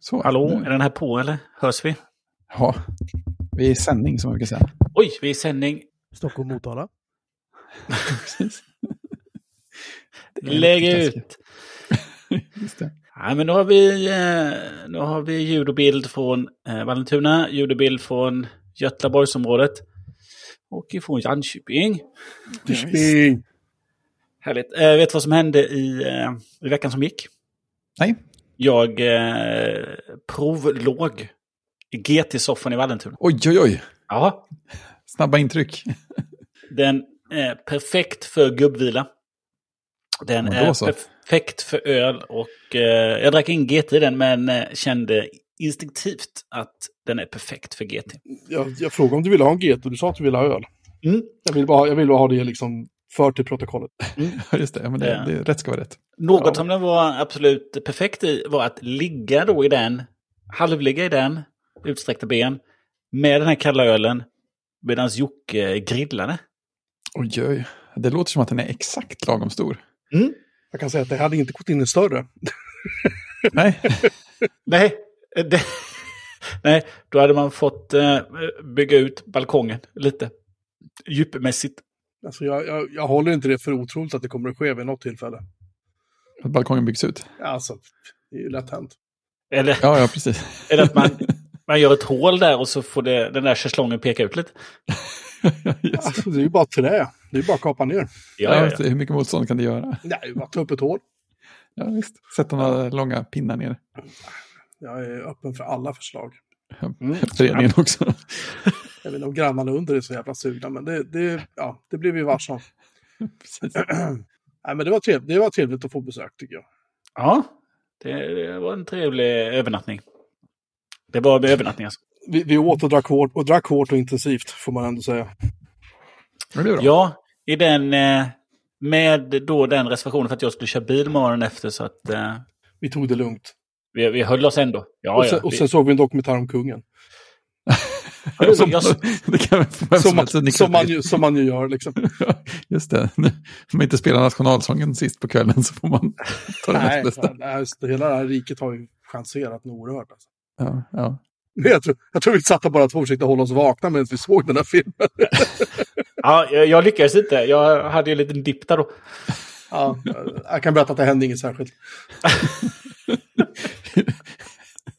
Så, Hallå, nu- är den här på eller? Hörs vi? Ja, vi är i sändning som man brukar säga. Oj, vi är i sändning. Stockholm, Motala. Precis. Det är Lägg ut. Just det. Ja, men nu har vi, eh, nu har vi ljud och bild från eh, Vallentuna, ljud och bild från Götlaborgsområdet och ifrån Jönköping. Sping. Härligt. Eh, vet du vad som hände i, i veckan som gick? Nej, Jag eh, provlåg i GT-soffan i Vallentuna. oj oj oj. Ja, Snabba intryck. den är perfekt för gubbvila. Den Ja, är perfekt för öl och eh, jag drack in GT i den men eh, kände instinktivt att den är perfekt för GT. Jag, jag frågade om du ville ha en GT och du sa att du ville ha öl. Mm. Jag vill bara, ha- jag vill bara ha det liksom för till protokollet. Ja, Just det, men det, Ja. det, rätt ska vara rätt. Något Ja. som den var absolut perfekt i var att ligga då i den, halvligga i den, utsträckta ben, med den här kalla ölen, medan Jocke grillade. Oj oj. Det låter som att den är exakt lagom stor. Jag kan säga att det hade inte gått in en större. Nej, Nej, det, nej, då hade man fått eh, bygga ut balkongen lite. Djupmässigt. Alltså jag, jag, jag håller inte det för otroligt att det kommer att ske vid något tillfälle. att balkongen byggs ut. Alltså, det är ju lätt hänt. Eller, Ja, ja, precis. eller att man, man gör ett hål där och så får det, den där schäslongen peka ut lite. Just det. Alltså, det är ju bara trä. Det är ju bara att kapa ner. Ja, Ja, ja, ja. Hur mycket motstånd kan det göra? Nej, det är bara att ta upp ett hål. Ja, visst. Sätta några långa pinnar ner. Jag är öppen för alla förslag. Mm. Föreningen också. Jag vet inte om grannarna under är så jävla sugna, men det, det, ja, det blev vi varse om. Precis. Nej, men det var, trevligt, det var trevligt att få besök tycker jag. ja det, det var en trevlig övernattning. Det var en övernattning alltså. Vi, vi åt och drack, hårt, och drack hårt och intensivt, får man ändå säga. Ja, i den, eh, med då den reservationen för att jag skulle köra bil morgonen efter så att eh, Vi tog det lugnt. vi, vi höll oss ändå. Ja, och, sen, ja, och vi- sen såg vi en dokumentär om kungen. Ja, som- jag, det kan vem som Som man, som, ju, som man ju gör liksom. Just det. Nu, Om man inte spelar nationalsången sist på kvällen så får man ta det Nej, näst bästa. nej, just det, hela det här riket har ju chanserat något oerhört. Alltså. Ja, ja. Jag tror, jag tror vi satt bara två försökte hålla oss vakna medan vi såg den här filmen. ja, jag, jag lyckades inte. Jag hade ju en liten dipp där då. Ja, jag kan berätta att det hände inget särskilt.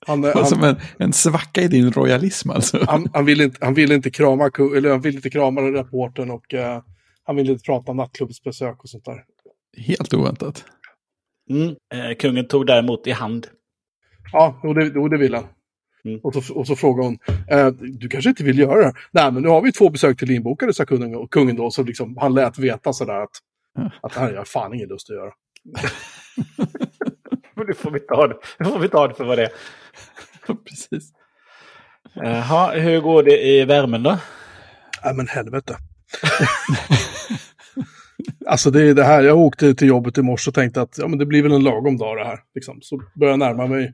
Han, Det var han, som en, en svacka i din royalism alltså. han, han, ville inte, han ville inte krama, eller han ville inte krama rapporten och eh, han ville inte prata om nattklubbsbesök och sånt där. Helt oväntat. Mm. Eh, kungen tog däremot i hand. Ja, och det, och det vill han. Mm. Och, så, och så frågade hon, eh, du kanske inte vill göra det? Nej, men nu har vi två besök till inbokade, sa kungen, kungen då. Så liksom, han lät veta sådär att, Ja. att det här har jag fan ingen lust att göra. Men nu får vi ta det, nu får vi ta det för vad det är. Precis. Jaha, hur går det i värmen då? Nej, men helvete. alltså det är det här, jag åkte till jobbet i morse och tänkte att ja, men det blir väl en lagom dag det här. Liksom. Så började jag närma mig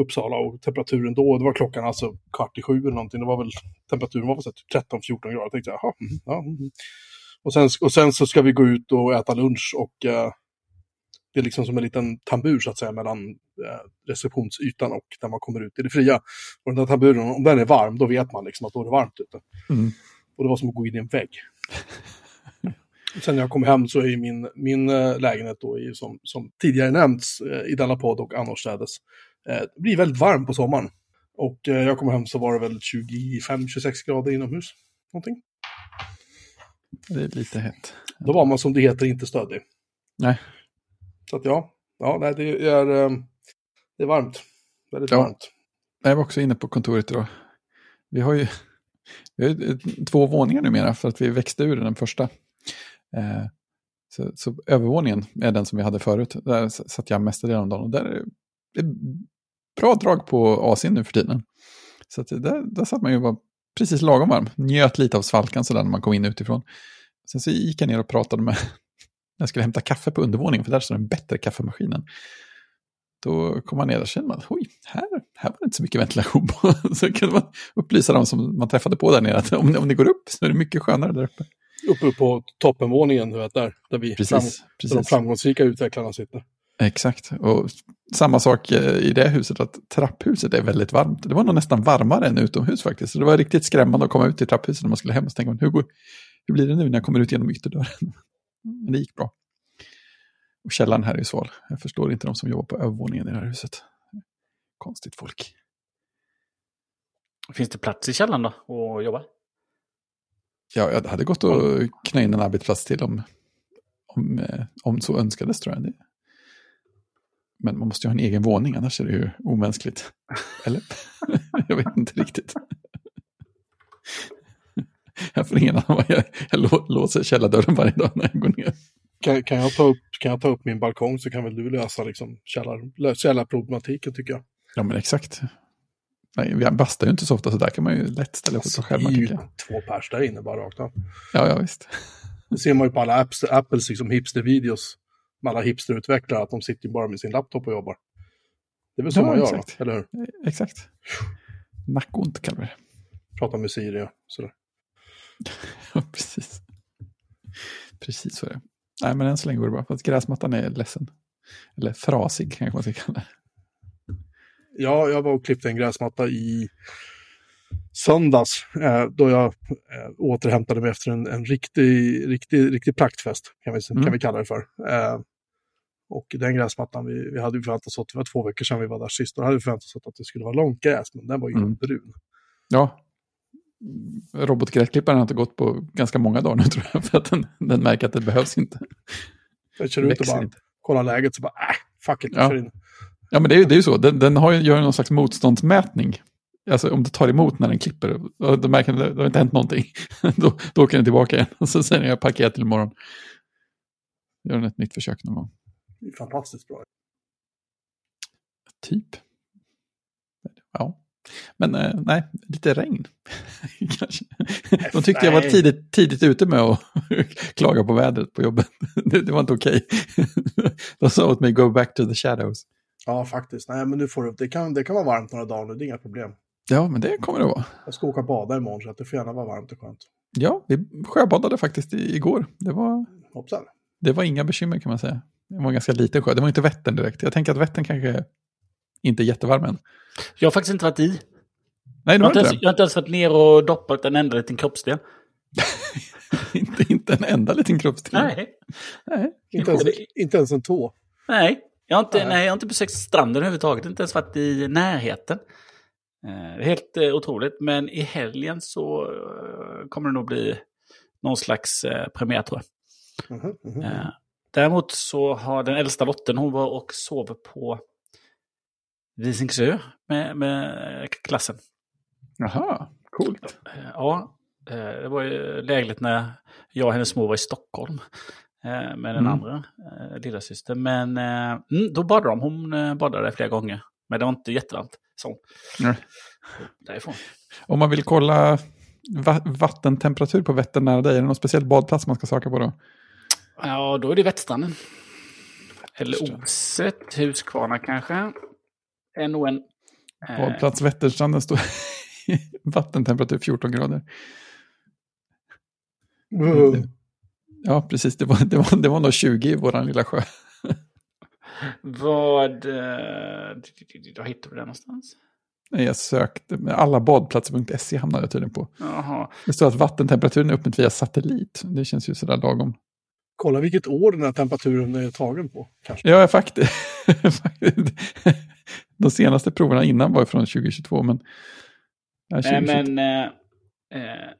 Uppsala och temperaturen då, det var klockan alltså kvart i sju eller någonting, det var väl, temperaturen var väl så här typ 13-14 grader. Jag tänkte, jaha, mm, ja, mm. och, sen, och sen så ska vi gå ut och äta lunch och eh, det är liksom som en liten tambur så att säga mellan eh, receptionsytan och där man kommer ut i det fria. Och den där tamburen, om den är varm, då vet man liksom att då är det varmt ute. Mm. Och det var som att gå in i en vägg. Sen när jag kom hem så är min, min eh, lägenhet då, är som, som tidigare nämnts eh, i denna podd och annorstädes, eh, det blir väldigt varm på sommaren. Och eh, jag kom hem så var det väl 25-26 grader inomhus. Någonting. Det är lite hett. Då var man som det heter inte stöddig. Nej. Så att ja, ja nej, det är, eh, det är varmt. Väldigt Ja. varmt. Jag var också inne på kontoret idag. Vi har ju vi har ju två våningar numera för att vi växte ur den första. Eh, så, så övervåningen är den som vi hade förut. Där satt jag mestadels om dagen. Och där är det är bra drag på AC'n nu för tiden. Så där, där satt man ju bara precis lagom varm. Njöt lite av svalkan sådär när man kom in utifrån. Sen så gick jag ner och pratade med, jag skulle hämta kaffe på undervåningen, för där står den bättre kaffemaskinen. Då kom man ner och kände man, oj, här, här var det inte så mycket ventilation på. Så kunde man upplysa dem som man träffade på där nere att om, om det går upp så är det mycket skönare där uppe. Uppe på toppenvåningen, du vet, där, där, vi Precis, fram, där de precis. framgångsrika utvecklarna sitter. Exakt. Och samma sak eh, i det huset, att trapphuset är väldigt varmt. Det var nog nästan varmare än utomhus faktiskt. Så det var riktigt skrämmande att komma ut i trapphuset när man skulle hem och tänka, hur, går, hur blir det nu när jag kommer ut genom ytterdörren? Men det gick bra. Och källaren här är ju sval. Jag förstår inte de som jobbar på övervåningen i det här huset. Konstigt folk. Finns det plats i källaren då att jobba? Ja, jag hade gått och knö in en arbetsplats till om, om, eh, om så önskades tror jag. Men man måste ju ha en egen våning, annars är det ju omänskligt. Eller? jag vet inte riktigt. Jag får ingen annan jag, jag låser källardörren varje dag när jag går ner. Kan, kan, jag ta upp, kan jag ta upp min balkong så kan väl du lösa liksom källar, källarproblematiken tycker jag. Ja men exakt. Nej, vi bastar ju inte så ofta så där kan man ju lätt ställa upp sig själv. Det är ju två pers där inne bara rakt av. Ja, ja visst. Det ser man ju på alla apps, Apples liksom hipster-videos med alla hipsterutvecklare, att de sitter bara med sin laptop och jobbar. Det är väl så ja, man gör, exakt. eller hur? Exakt. Nackont kallar vi det. Prata med Siri och sådär. precis. Precis så är det. Nej, men än så länge går det bra. För att gräsmattan är ledsen. Eller frasig kanske man ska kalla det. Ja, jag var och klippte en gräsmatta i söndags eh, då jag eh, återhämtade mig efter en, en riktig, riktig, riktig praktfest, kan vi, mm. kan vi kalla det för. Eh, och den gräsmattan, vi, vi hade förväntat oss att det var två veckor sedan vi var där sist, då hade vi förväntat oss att det skulle vara långt gräs, men den var ju mm. brun. Ja, robotgräsklipparen har inte gått på ganska många dagar nu tror jag, för att den, den märker att det behövs inte. Jag kör ut och bara kollar läget, så bara, äh, fuck it, ja. in. Ja, men det är, det är ju så. Den, den har, gör någon slags motståndsmätning. Alltså om det tar emot när den klipper, då märker den att det har inte hänt någonting. då, då åker den tillbaka igen. Och så säger den jag parkerar till imorgon. Gör den ett nytt försök någon gång. Det är fantastiskt bra. Typ. Ja. Men eh, nej, lite regn. De tyckte jag var tidigt, tidigt ute med att klaga på vädret på jobbet. det, det var inte okej. Okay. De sa åt mig go back to the shadows. Ja, faktiskt. Nej, men nu får du, det, kan, det kan vara varmt några dagar nu, det är inga problem. Ja, men det kommer det vara. Jag ska åka och bada imorgon så att det får gärna vara varmt och skönt. Ja, vi sjöbadade faktiskt igår. Det var, Hoppsan. det var inga bekymmer kan man säga. Det var en ganska liten sjö. Det var inte Vättern direkt. Jag tänker att Vättern kanske inte jättevarm än. Jag har faktiskt inte varit i. Nej, jag, har inte ens, jag har inte ens varit ner och doppat en enda liten kroppsdel. inte, inte en enda liten kroppsdel? Nej. Nej. Inte, ens, inte ens en tå? Nej. Jag har, inte, nej. nej. jag har inte besökt stranden överhuvudtaget, inte ens varit i närheten. Eh, helt eh, otroligt, men i helgen så eh, kommer det nog bli någon slags eh, premiär tror jag. Mm -hmm. däremot så har den äldsta dottern, hon var och sov på Visingsö med, med klassen. Jaha, coolt. Ja, eh, det var ju lägligt när jag och hennes mor var i Stockholm. Eh, med den mm. andra eh, lilla syster. Men mm, då badade de. Hon badade flera gånger. Men det var inte jättevarmt. Så. Nej. Därifrån. Om man vill kolla va vattentemperatur på Vättern nära dig, är det någon speciell badplats man ska söka på då? Ja, då är det Vättstranden. Eller Oset, Huskvarna kanske. Är nog en... Eh... Badplats Vätterstranden står vattentemperatur 14 grader. Mm. Ja, precis. Det var, det var, det var nog 20 i vår lilla sjö. Vad... Eh, Var hittade du det någonstans? Nej, jag sökte. Med alla badplatser.se hamnade jag tydligen på. Jaha. Det står att vattentemperaturen är uppmätt via satellit. Det känns ju sådär lagom. Kolla vilket år den här temperaturen är tagen på. Kanske. Ja, faktiskt. De senaste proverna innan var från 2022, men... Ja, 2022. men... Eh, eh,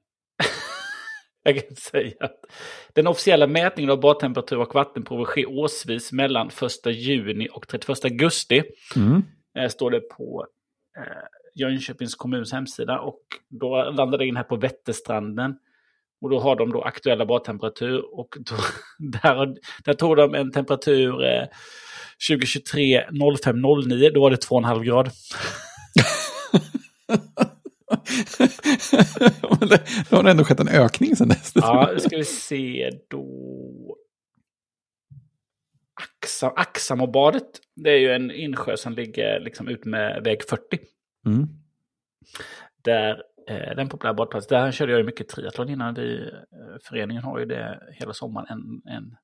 Jag kan säga att den officiella mätningen av badtemperatur och vattenprover sker årsvis mellan 1 juni och 31 augusti. Mm. Eh, står det på eh, Jönköpings kommuns hemsida. Och då landar det in här på Vätterstranden. Och då har de då aktuella badtemperatur. Och då, där, där tog de en temperatur eh, 2023 05 09. Då var det 2,5 grader. det har ändå skett en ökning sen dess. Ja, nu ska vi se då. Axam, Axamobadet, det är ju en insjö som ligger liksom ut med väg 40. Mm. Där, eh, den populära badplats, där körde jag ju mycket triathlon innan. Vi, eh, föreningen har ju det hela sommaren, en, en,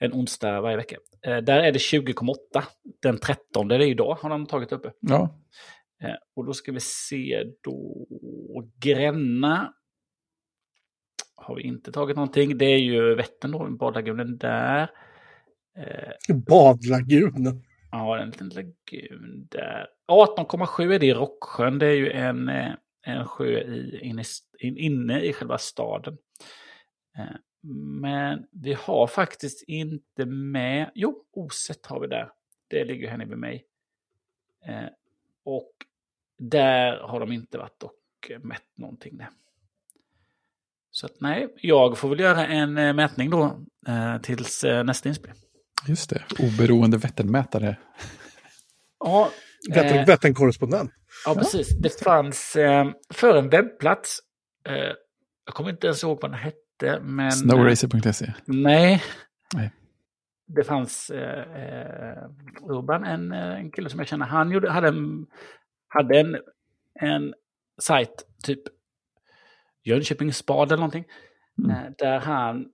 en onsdag varje vecka. Eh, där är det 20,8. Den 13, det är idag, har de tagit uppe. Ja, Eh, och då ska vi se då Gränna. Har vi inte tagit någonting. Det är ju Vättern då, badlagunen där. Eh, Badlagunen. ja, en liten lagun där. 18,7 är det i Rocksjön. Det är ju en, eh, en sjö i, inne, in, inne i själva staden. Eh, men vi har faktiskt inte med... Jo, Oset har vi där. Det ligger här nere vid mig. Eh, och där har de inte varit och mätt någonting. Där. Så att nej, jag får väl göra en eh, mätning då eh, tills eh, nästa inspelning. just det. Oberoende Vätternmätare. Ja, Vättern, eh, Vättern-korrespondent. ja, precis. Det fanns eh, för en webbplats. Eh, jag kommer inte ens ihåg vad den hette. Men, Snowracer.se. Nej. Nej. Det fanns eh, eh, Urban, en, eh, en kille som jag känner, han gjorde, hade en, hade en, en sajt, typ Jönköpings Spad eller någonting, Mm. eh, där han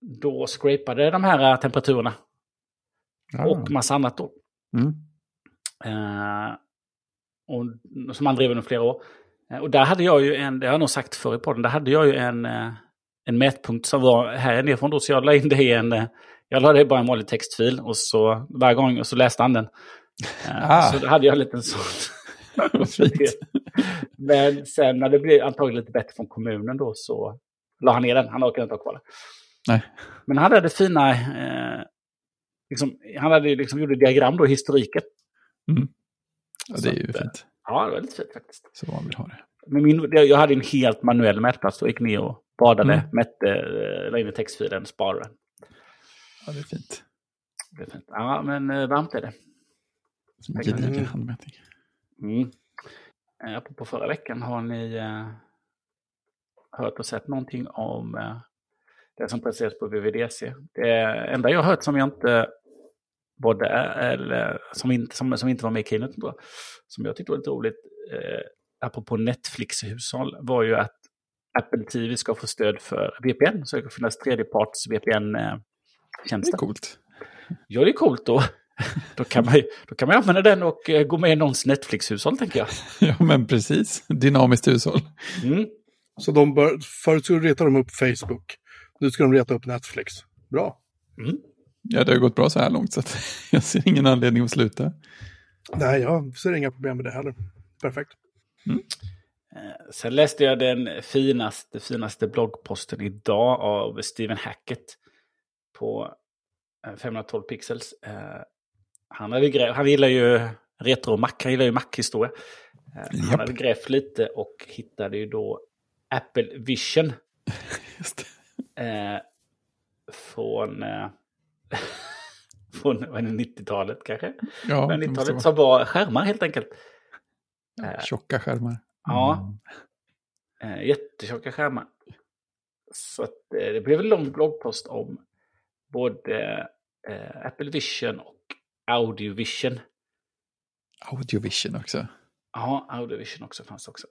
då scrapade de här temperaturerna Ja. och massa annat då. Mm. Eh, och, som han drev under flera år. Och där hade jag ju en, det har jag nog sagt förr i podden, där hade jag ju en, en mätpunkt som var här nerifrån då, så jag la in det i en, eh, jag la det i bara en vanlig textfil och så varje gång och så läste han den. Eh, Ah. Så då hade jag en liten sån. Men sen när det blev antagligen lite bättre från kommunen då så la han ner den, han orkade inte ha kvar den. Nej. Men han hade fina, eh, liksom, han hade liksom gjorde diagram då i historiken. Mm. Ja, det är Så ju att, eh, fint. Ja, det var lite fint faktiskt. Så man vill ha det. Men min, jag hade en helt manuell mätplats. Då gick ner och badade, Mm. mätte, eh, la in i textfilen, sparade. Ja, det är fint. Det är fint. Ja, men eh, varmt är det. Som en Mm. gedigen handmätning. Mm. Eh, Apropå förra veckan, har ni hört och sett någonting om det som presenteras på VVDC? Det enda jag har hört som jag inte både eller som inte, som, som inte var med i keynoten då, som jag tyckte var lite roligt, eh, apropå Netflix-hushåll, var ju att Apple TV ska få stöd för VPN, så det kan finnas tredjeparts Det är VPN-tjänster. coolt. Ja, det är coolt då. Då kan, man, ju- då kan man använda den och eh, gå med i någons Netflix-hushåll, tänker jag. Ja, men precis. Dynamiskt hushåll. Mm. Så de bör, förut så retade de upp Facebook. Nu ska de reta upp Netflix. Bra. Mm. Ja, det har gått bra så här långt så att jag ser ingen anledning att sluta. Nej, jag ser inga problem med det heller. Perfekt. Eh, Sen läste jag den finaste, finaste bloggposten idag av Stephen Hackett på eh, 512 pixels. Eh, Han, hade han gillar ju retro-Mac, han gillar ju Mac-historia. Eh, Han Japp. hade grävt lite och hittade ju då Apple Vision eh, från, eh, från vad är det, 90-talet kanske. Ja, Men det måste 90-talet vara. som var skärmar helt enkelt. Ja, Tjocka skärmar. Ja. Mm. Eh, jättetjocka skärmar. Så att, eh, det blev en lång bloggpost om både eh, Apple Vision och Audio Vision. Audiovision också. Ja, Audio Vision också fanns också.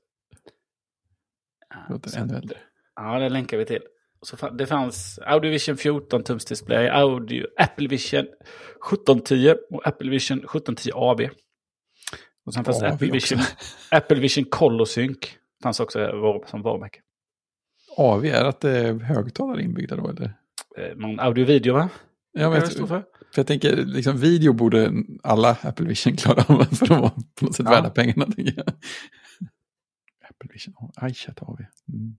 Låter så ännu äldre. Ja, det länkar vi till. Så det fanns Audio Vision 14 tums display, Audio, Apple Vision 1710 och Apple Vision 1710 AB. Och sen fanns AV Apple också. Vision, Apple Vision Colosync. Fanns också var- som varumärke. AV är att det är högtalare inbyggda då eller? Eh, Någon audio-video va? Ja, men, står för för? jag tänker, liksom video borde alla Apple Vision klara av för att vara på något sätt Ja. värda pengarna. Tänker jag. Apple Vision, iChat AV. Mm.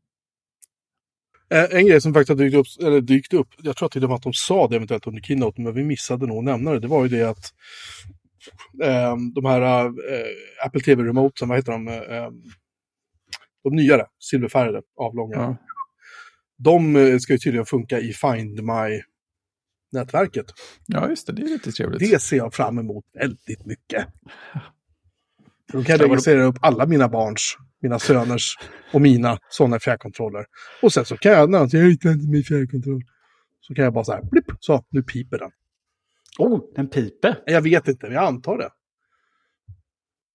Eh, En grej som faktiskt har dykt upp, eller dykt upp, jag tror till och med att de sa det eventuellt under keynote, men vi missade nog att nämna det, det var ju det att de här eh, Apple TV Remote, vad heter de? Eh, de nyare, silverfärgade, avlånga. Ja. De eh, ska ju tydligen funka i Find My-nätverket. ja, just det, det är lite trevligt. Det ser jag fram emot väldigt mycket. Då kan jag registrera upp alla mina barns, mina söners och mina sådana fjärrkontroller. Och sen så kan jag, när jag hittar inte min fjärrkontroll, så kan jag bara så här, blipp, så, nu piper den. Oh, den piper. Jag vet inte, men jag antar det.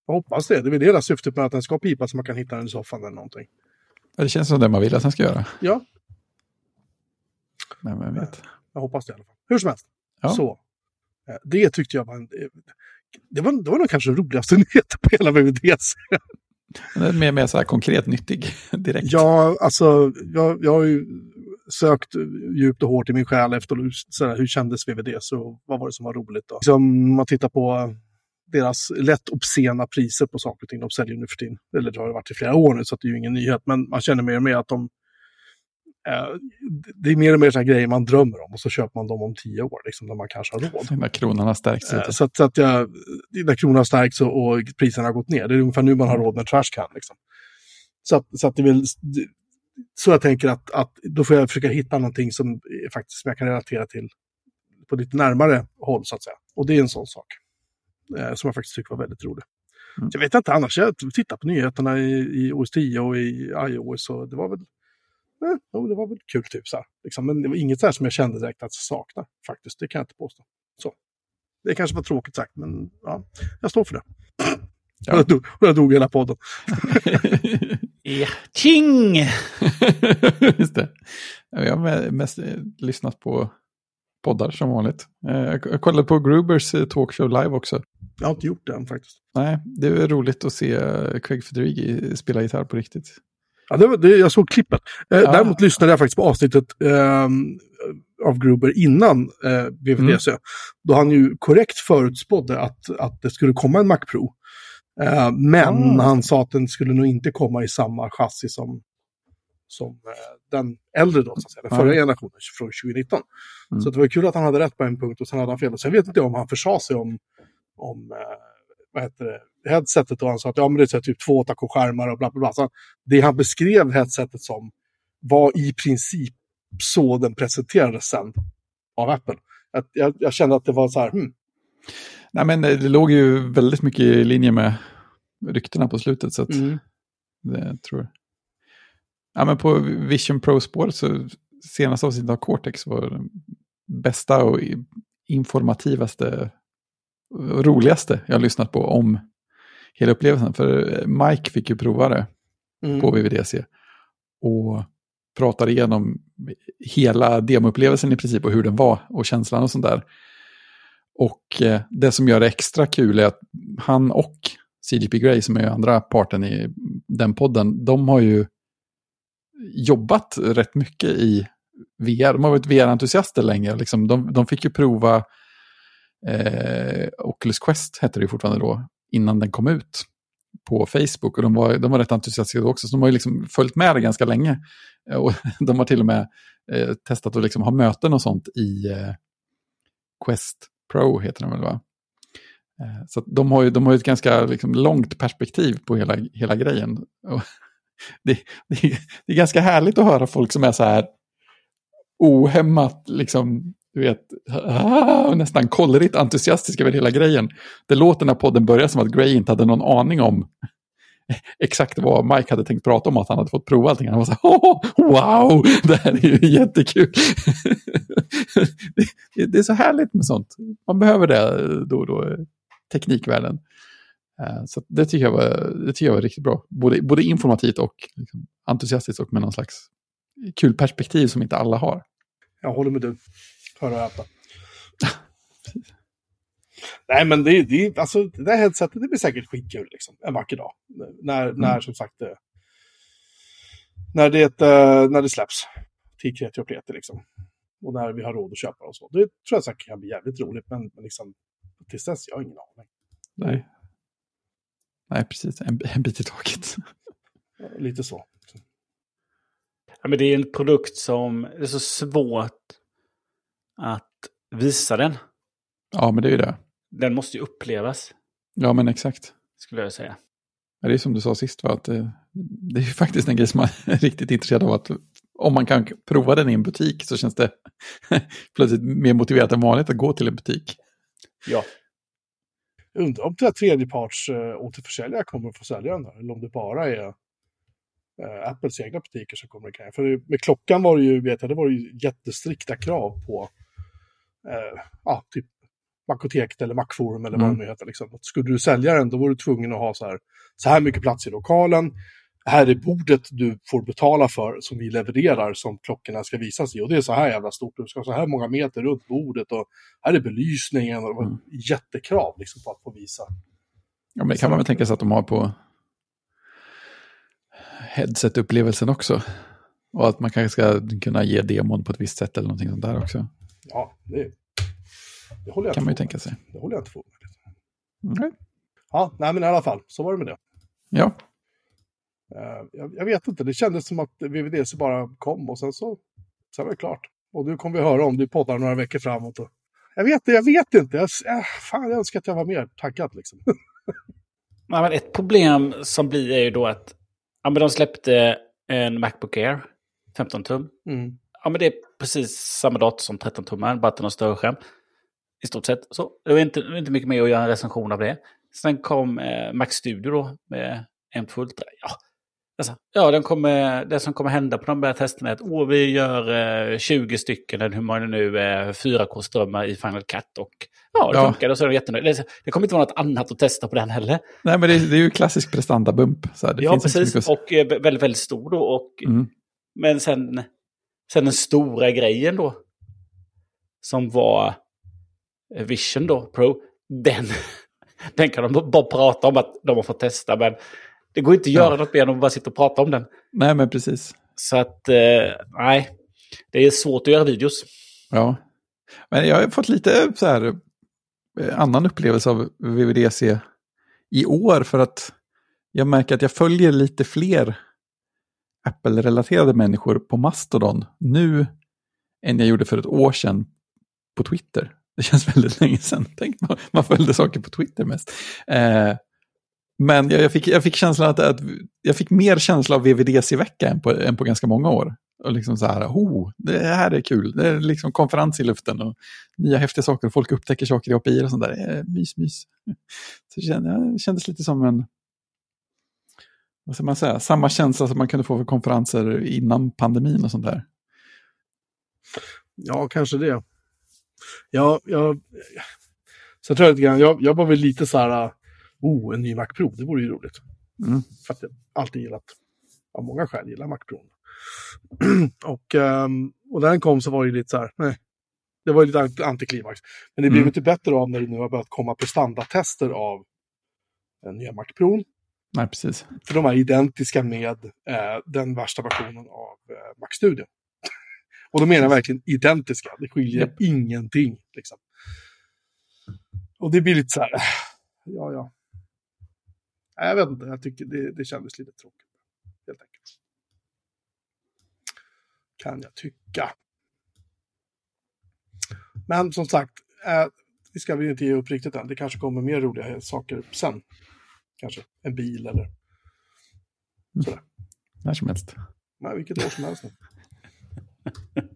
Jag hoppas det. Det är väl det hela syftet med att den ska pipa så man kan hitta den i soffan eller någonting. Ja, Det känns som det man vill att den ska göra. Ja, Men vem vet. jag hoppas det i alla fall. Hur som helst. Ja. Så. eh, Det tyckte jag var en... eh, Det var, det var nog kanske den roligaste nyheten på hela VVDC. Den är mer, mer så här konkret nyttig direkt. Ja, alltså jag, jag har ju sökt djupt och hårt i min själ efter så här, hur kändes VVDC och vad var det som var roligt då. Liksom, om man tittar på deras lätt obscena priser på saker och ting de säljer nu för tiden. Eller det har det varit i flera år nu så det är ju ingen nyhet. Men man känner mer och mer att de... Eh, det är mer och mer sådana grejer man drömmer om och så köper man dem om tio år, liksom, när man kanske har råd. När kronan har stärkts Eh. Så att, så att jag, när kronan har stärkts och, och priserna har gått ner, det är ungefär nu man har råd med trashcan. Liksom. Så, att, så att det vill, så jag tänker att, att då får jag försöka hitta någonting som, är faktiskt, som jag kan relatera till på lite närmare håll så att säga. Och det är en sån sak eh, som jag faktiskt tycker var väldigt rolig. Mm. Jag vet inte, annars jag tittar på nyheterna i, i OS 10 och i iOS och det var väl eh, jo, det var väl kul typ så här. Liksom. Men det var inget så här som jag kände direkt att jag saknar faktiskt. Det kan jag inte påstå. Så. Det kanske var tråkigt sagt, men ja, jag står för det. Ja. Och jag dog, och jag dog hela podden. Ja. King! Just det. Jag har me- mest eh, lyssnat på poddar som vanligt. Eh, Jag kollade på Grubers eh, talkshow live också. Jag har inte gjort det än faktiskt. Nej, det är roligt att se eh, Craig Federighi spela gitarr på riktigt. Ja, det, var- det, jag såg klippet. Eh, Ja. Däremot lyssnade jag faktiskt på avsnittet ehm, av Gruber innan eh, VVDC. Då han ju korrekt förutspådde att, att det skulle komma en Mac Pro. Eh, men Ah. han sa att den skulle nog inte komma i samma chassi som, som eh, den äldre då, så att säga, den förra generationen från 2019. Mm. Så det var kul att han hade rätt på en punkt och sen hade han fel. Och sen vet inte om han försade sig om, om eh, vad heter det, headsetet och han sa att ja, men det är typ två skärmar och bla bla bla. Så det han beskrev headsetet som var i princip så den presenterades sen av Apple. Att jag, jag kände att det var så här, hmm, Nej, men eh, det låg ju väldigt mycket i linje med ryktena på slutet. Så mm, det tror jag. Ja, men på Vision Pro-spåret så senaste avsnittet av Cortex var den bästa och informativaste och roligaste jag har lyssnat på om hela upplevelsen. För eh, Mike fick ju prova det mm, på VVDC och pratade igenom hela demoupplevelsen i princip och hur den var och känslan och sånt där. Och eh, det som gör det extra kul är att han och CGP Grey som är andra parten i den podden, de har ju jobbat rätt mycket i VR. De har varit VR-entusiaster länge. Liksom, de, de fick ju prova eh, Oculus Quest, hette det ju fortfarande då, innan den kom ut på Facebook. Och de var, de var rätt entusiastiska också, så de har ju liksom följt med det ganska länge. Eh, och de har till och med eh, testat att liksom ha möten och sånt i eh, Quest Pro, heter den väl va? Eh, så att de har ju de har ju ett ganska liksom, långt perspektiv på hela, hela grejen. Och det, det, är- det är ganska härligt att höra folk som är så här ohämmat, liksom, du vet, ah, nästan kollrigt entusiastiska över hela grejen. Det låter när podden börjar som att Gray inte hade någon aning om exakt vad Mike hade tänkt prata om, att han hade fått prova allting. Han var så här, wow, det här är ju jättekul. det, det är så härligt med sånt. Man behöver det då och då, teknikvärlden. Eh, så det tycker, jag var, det tycker jag var riktigt bra. Både, både informativt och liksom entusiastiskt och med någon slags kul perspektiv som inte alla har. jag håller med du. Hör och äta. Nej, men det, det, alltså, det där headsetet det blir säkert skitkul liksom, en vacker dag. När, när som sagt, eh, när det, eh, när det släpps till kreti och pleti liksom. Och när vi har råd att köpa och så. Det tror jag säkert kan bli jävligt roligt, men, men liksom, tills dess, jag har ingen aning. Nej, Nej precis. En, en bit i taget. Lite så. Ja, men det är en produkt som det är så svårt att visa den. Ja, men det är ju det. Den måste ju upplevas, Ja, men exakt. skulle jag säga. Ja, Det är som du sa sist, va? att det, det är ju faktiskt en grej som man är riktigt intresserad av. att Om man kan prova den i en butik så känns det plötsligt mer motiverat än vanligt att gå till en butik. Ja. Undrar om det här tredjeparts äh, återförsäljare kommer att få sälja den här, eller om det bara är eh, Apples egna butiker som kommer att kan. För med klockan var det ju, vet jag, det var ju jättestrikta krav på eh, ja, typ Macoteket eller Macforum eller vad Mm. det nu heter. Liksom. Att skulle du sälja den, då var du tvungen att ha så här, så här mycket plats i lokalen. här är bordet du får betala för som vi levererar som klockorna ska visas i. Och det är så här jävla stort, du ska ha så här många meter runt bordet och här är belysningen och Mm. jättekrav liksom på att få visa. Ja, men det kan man väl tänka sig att de har på headset-upplevelsen också. Och att man kanske ska kunna ge demon på ett visst sätt eller någonting sånt där också. Ja, det, det håller jag kan inte man ju tänka med. sig. Det håller jag inte på med. Mm. Ja, nej men i alla fall, så var det med det. Ja, Eh, jag, jag vet inte, det kändes som att VVDC bara kom och sen så sen var det klart. Och nu kommer vi höra om du poddar några veckor framåt. Och, jag vet jag vet inte. Jag, äh, fan, jag önskar att jag var mer taggad liksom. Ja, men ett problem som blir är ju då att ja, men de släppte en Macbook Air, 15 tum. Mm. Ja, men det är precis samma dator som 13 tummar, bara att den har större skärm. I stort sett. Så det var inte, inte mycket mer att göra en recension av det. Sen kom eh, Mac Studio då med M2 Ultra. Ja, alltså, ja den kommer, det som kommer hända på de här testerna är att åh, vi gör eh, 20 stycken, eller hur många nu är, 4K-strömmar i Final Cut. Och ja, det Ja. funkar och så är de jättenöjda. Det, det kommer inte vara något annat att testa på den heller. nej men det, det är ju klassisk prestandabump. Så här, det ja, finns precis. mycket Och eh, väldigt, väldigt stor då. Och, Mm. Men sen, sen den stora grejen då, som var eh, Vision då, Pro, den, den kan de bara prata om att de har fått testa, men det går inte att göra Ja. något mer än att bara sitta och prata om den. Nej, men precis. Så att, eh, nej, det är svårt att göra videos. Ja. Men jag har fått lite så här eh, annan upplevelse av VVDC i år för att jag märker att jag följer lite fler Apple-relaterade människor på Mastodon nu än jag gjorde för ett år sedan på Twitter. Det känns väldigt länge sedan. Tänk, man, man följde saker på Twitter mest. Eh, men jag, jag, fick, jag fick känslan att, att jag fick mer känsla av VVDC-vecka än på, än på ganska många år. Och liksom så här, oh, det här är kul. Det är liksom konferens i luften och nya häftiga saker. Folk upptäcker saker i API och sånt där. Eh, mys, mys. Så det kändes, det kändes lite som en, vad ska man säga, samma känsla som man kunde få för konferenser innan pandemin och sånt där. Ja, kanske det. Ja, jag... Så jag tror jag, lite grann, jag, jag var väl lite så här, oh, en ny Mac Pro, det vore ju roligt. Mm. För att jag alltid gillat, av många skäl, gillar Mac Pro. och, ehm, och när den kom så var det lite så här, nej. Det var ju lite ant- antiklimax. Men det blev Mm. inte bättre av när det nu har börjat komma prestandatester av den nya Mac Pro. Nej, precis. För de är identiska med eh, den värsta versionen av eh, Mac Studio. Och då menar jag verkligen identiska. Det skiljer Japp. ingenting. Liksom. Och det blir lite så här, ja, ja. Nej, Jag vet inte, jag tycker det, det kändes lite tråkigt. Helt enkelt. Kan jag tycka. Men som sagt, eh, vi ska väl inte ge upp riktigt än. Det kanske kommer mer roliga saker sen. Kanske en bil eller sådär. När som helst. Nej, vilket år som helst.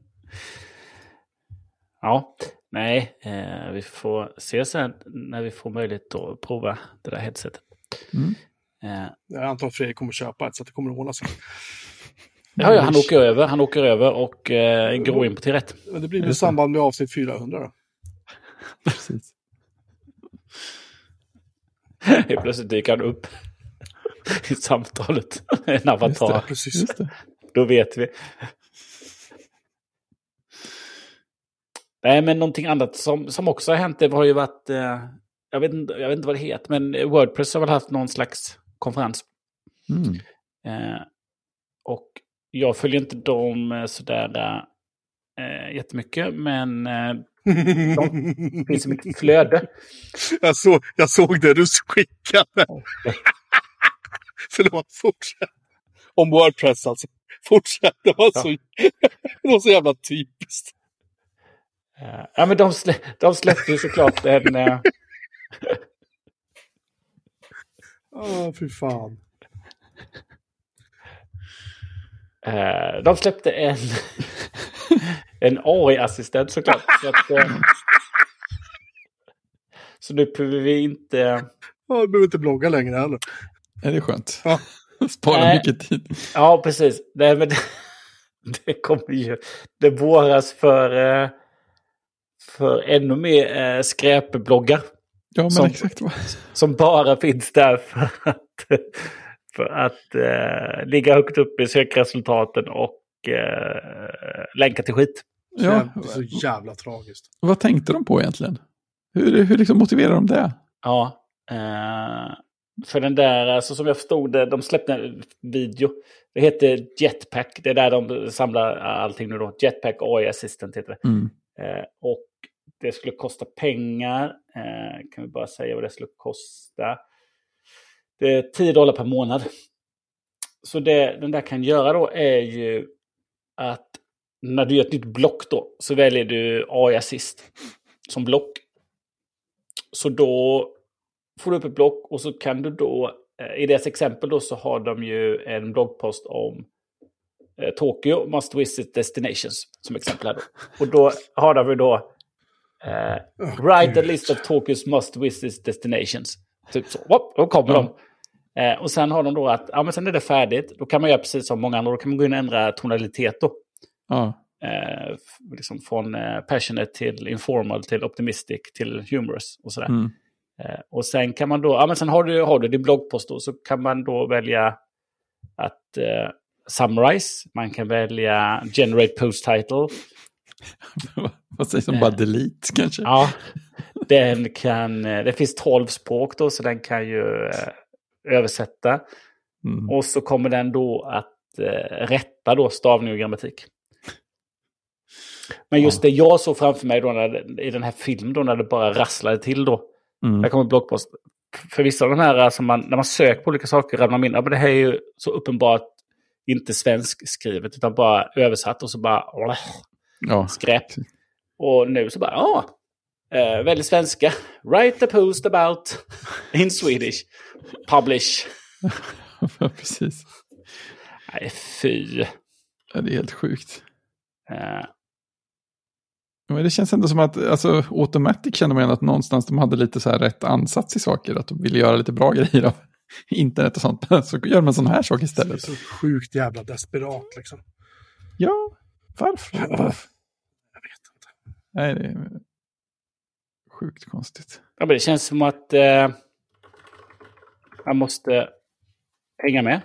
Ja, nej, eh, vi får se sen när vi får möjlighet att prova det där headsetet. Mm. Eh, Jag antar att Fredrik kommer köpa ett så att det kommer att ordna sig. ja, ja, han åker över, han åker över och eh, går in på till rätt. Men det blir i samband med avsnitt 400 då. Precis. Helt plötsligt dyker han upp i samtalet. En avatar. det. Precis. Just det. Då vet vi. Nej, men någonting annat som, som också har hänt, det har ju varit, eh, jag, vet, inte- jag vet inte vad det heter, men Wordpress har väl haft någon slags konferens. Mm. Eh, och jag följer inte dem eh, sådär eh, jättemycket, men eh, det finns i mitt flöde. jag, såg, jag såg det du skickade. Förlåt, fortsätt. Om Wordpress alltså. Fortsätt, det var, så, det var så jävla typiskt. Eh, ja, men de, slä, de släppte ju såklart en... Eh, Åh, fy fan. Eh, de släppte en, en AI-assistent såklart. Så, att, så nu behöver vi inte... Ja, du behöver inte blogga längre heller. Är det skönt? Ja. Spara Nej. mycket tid. Ja, precis. Nej, men det, det kommer ju... Det våras för, för ännu mer eh, skräpbloggar. Ja, men Som- exakt. Som bara finns där för att, att eh, ligga högt upp i sökresultaten och eh, länka till skit. Ja, Det är så jävla tragiskt. vad tänkte de på egentligen? Hur, hur liksom motiverar de det? Ja. Eh, för den där, alltså som jag förstod det, de släppte en video. Det heter Jetpack, det är där de samlar allting nu då. Jetpack AI Assistant heter det. Mm. Eh, och det skulle kosta pengar. Eh, kan vi bara säga vad det skulle kosta. Det är 10 dollar per månad. Så det den där kan göra då är ju att när du gör ett nytt block då så väljer du AI Assist som block. Så då får du upp ett block och så kan du då, eh, i deras exempel då så har de ju en bloggpost om eh, Tokyo must visit destinations som exempel här då. Och då har de ju då eh, write a list of Tokyos must visit destinations. Typ så, Whoop, då kommer Ja. de. Eh, och sen har de då att, ja men sen är det färdigt, då kan man göra precis som många andra, då kan man gå in och ändra tonalitet då. Ja, Eh, liksom från eh, passionate till informal till optimistic till humorous och sådär. mm. Eh, och sen kan man då, ja men sen har du, har du din bloggpost då, så kan man då välja att eh, summarize, man kan välja generate post title. vad sägs om bara delete kanske? Ja, den kan, eh, det finns 12 språk då, så den kan ju eh, översätta. Mm. Och så kommer den då att eh, rätta då stavning och grammatik. Men just det jag såg framför mig då när, i den här filmen då när det bara rasslade till då. Mm. Där kommer bloggpost. För vissa av de här, alltså man, när man söker på olika saker, ramlar man in, ja, men det här är ju så uppenbart inte svensk skrivet utan bara översatt och så bara åh, Ja, skräp. Och nu så bara, ja, eh, väldigt svenska. Write a post about in Swedish. Publish. precis. Nej, fy. Ja, det är helt sjukt. Eh, Men det känns ändå som att, alltså, Automatic känner man igen att någonstans de hade lite så här rätt ansats i saker, att de ville göra lite bra grejer av internet och sånt. Så gör man sån här sak Det är istället. så sjukt jävla desperat liksom. Ja, varför? Jag vet inte. Nej, det är sjukt konstigt. ja, men det känns som att eh, man måste hänga med.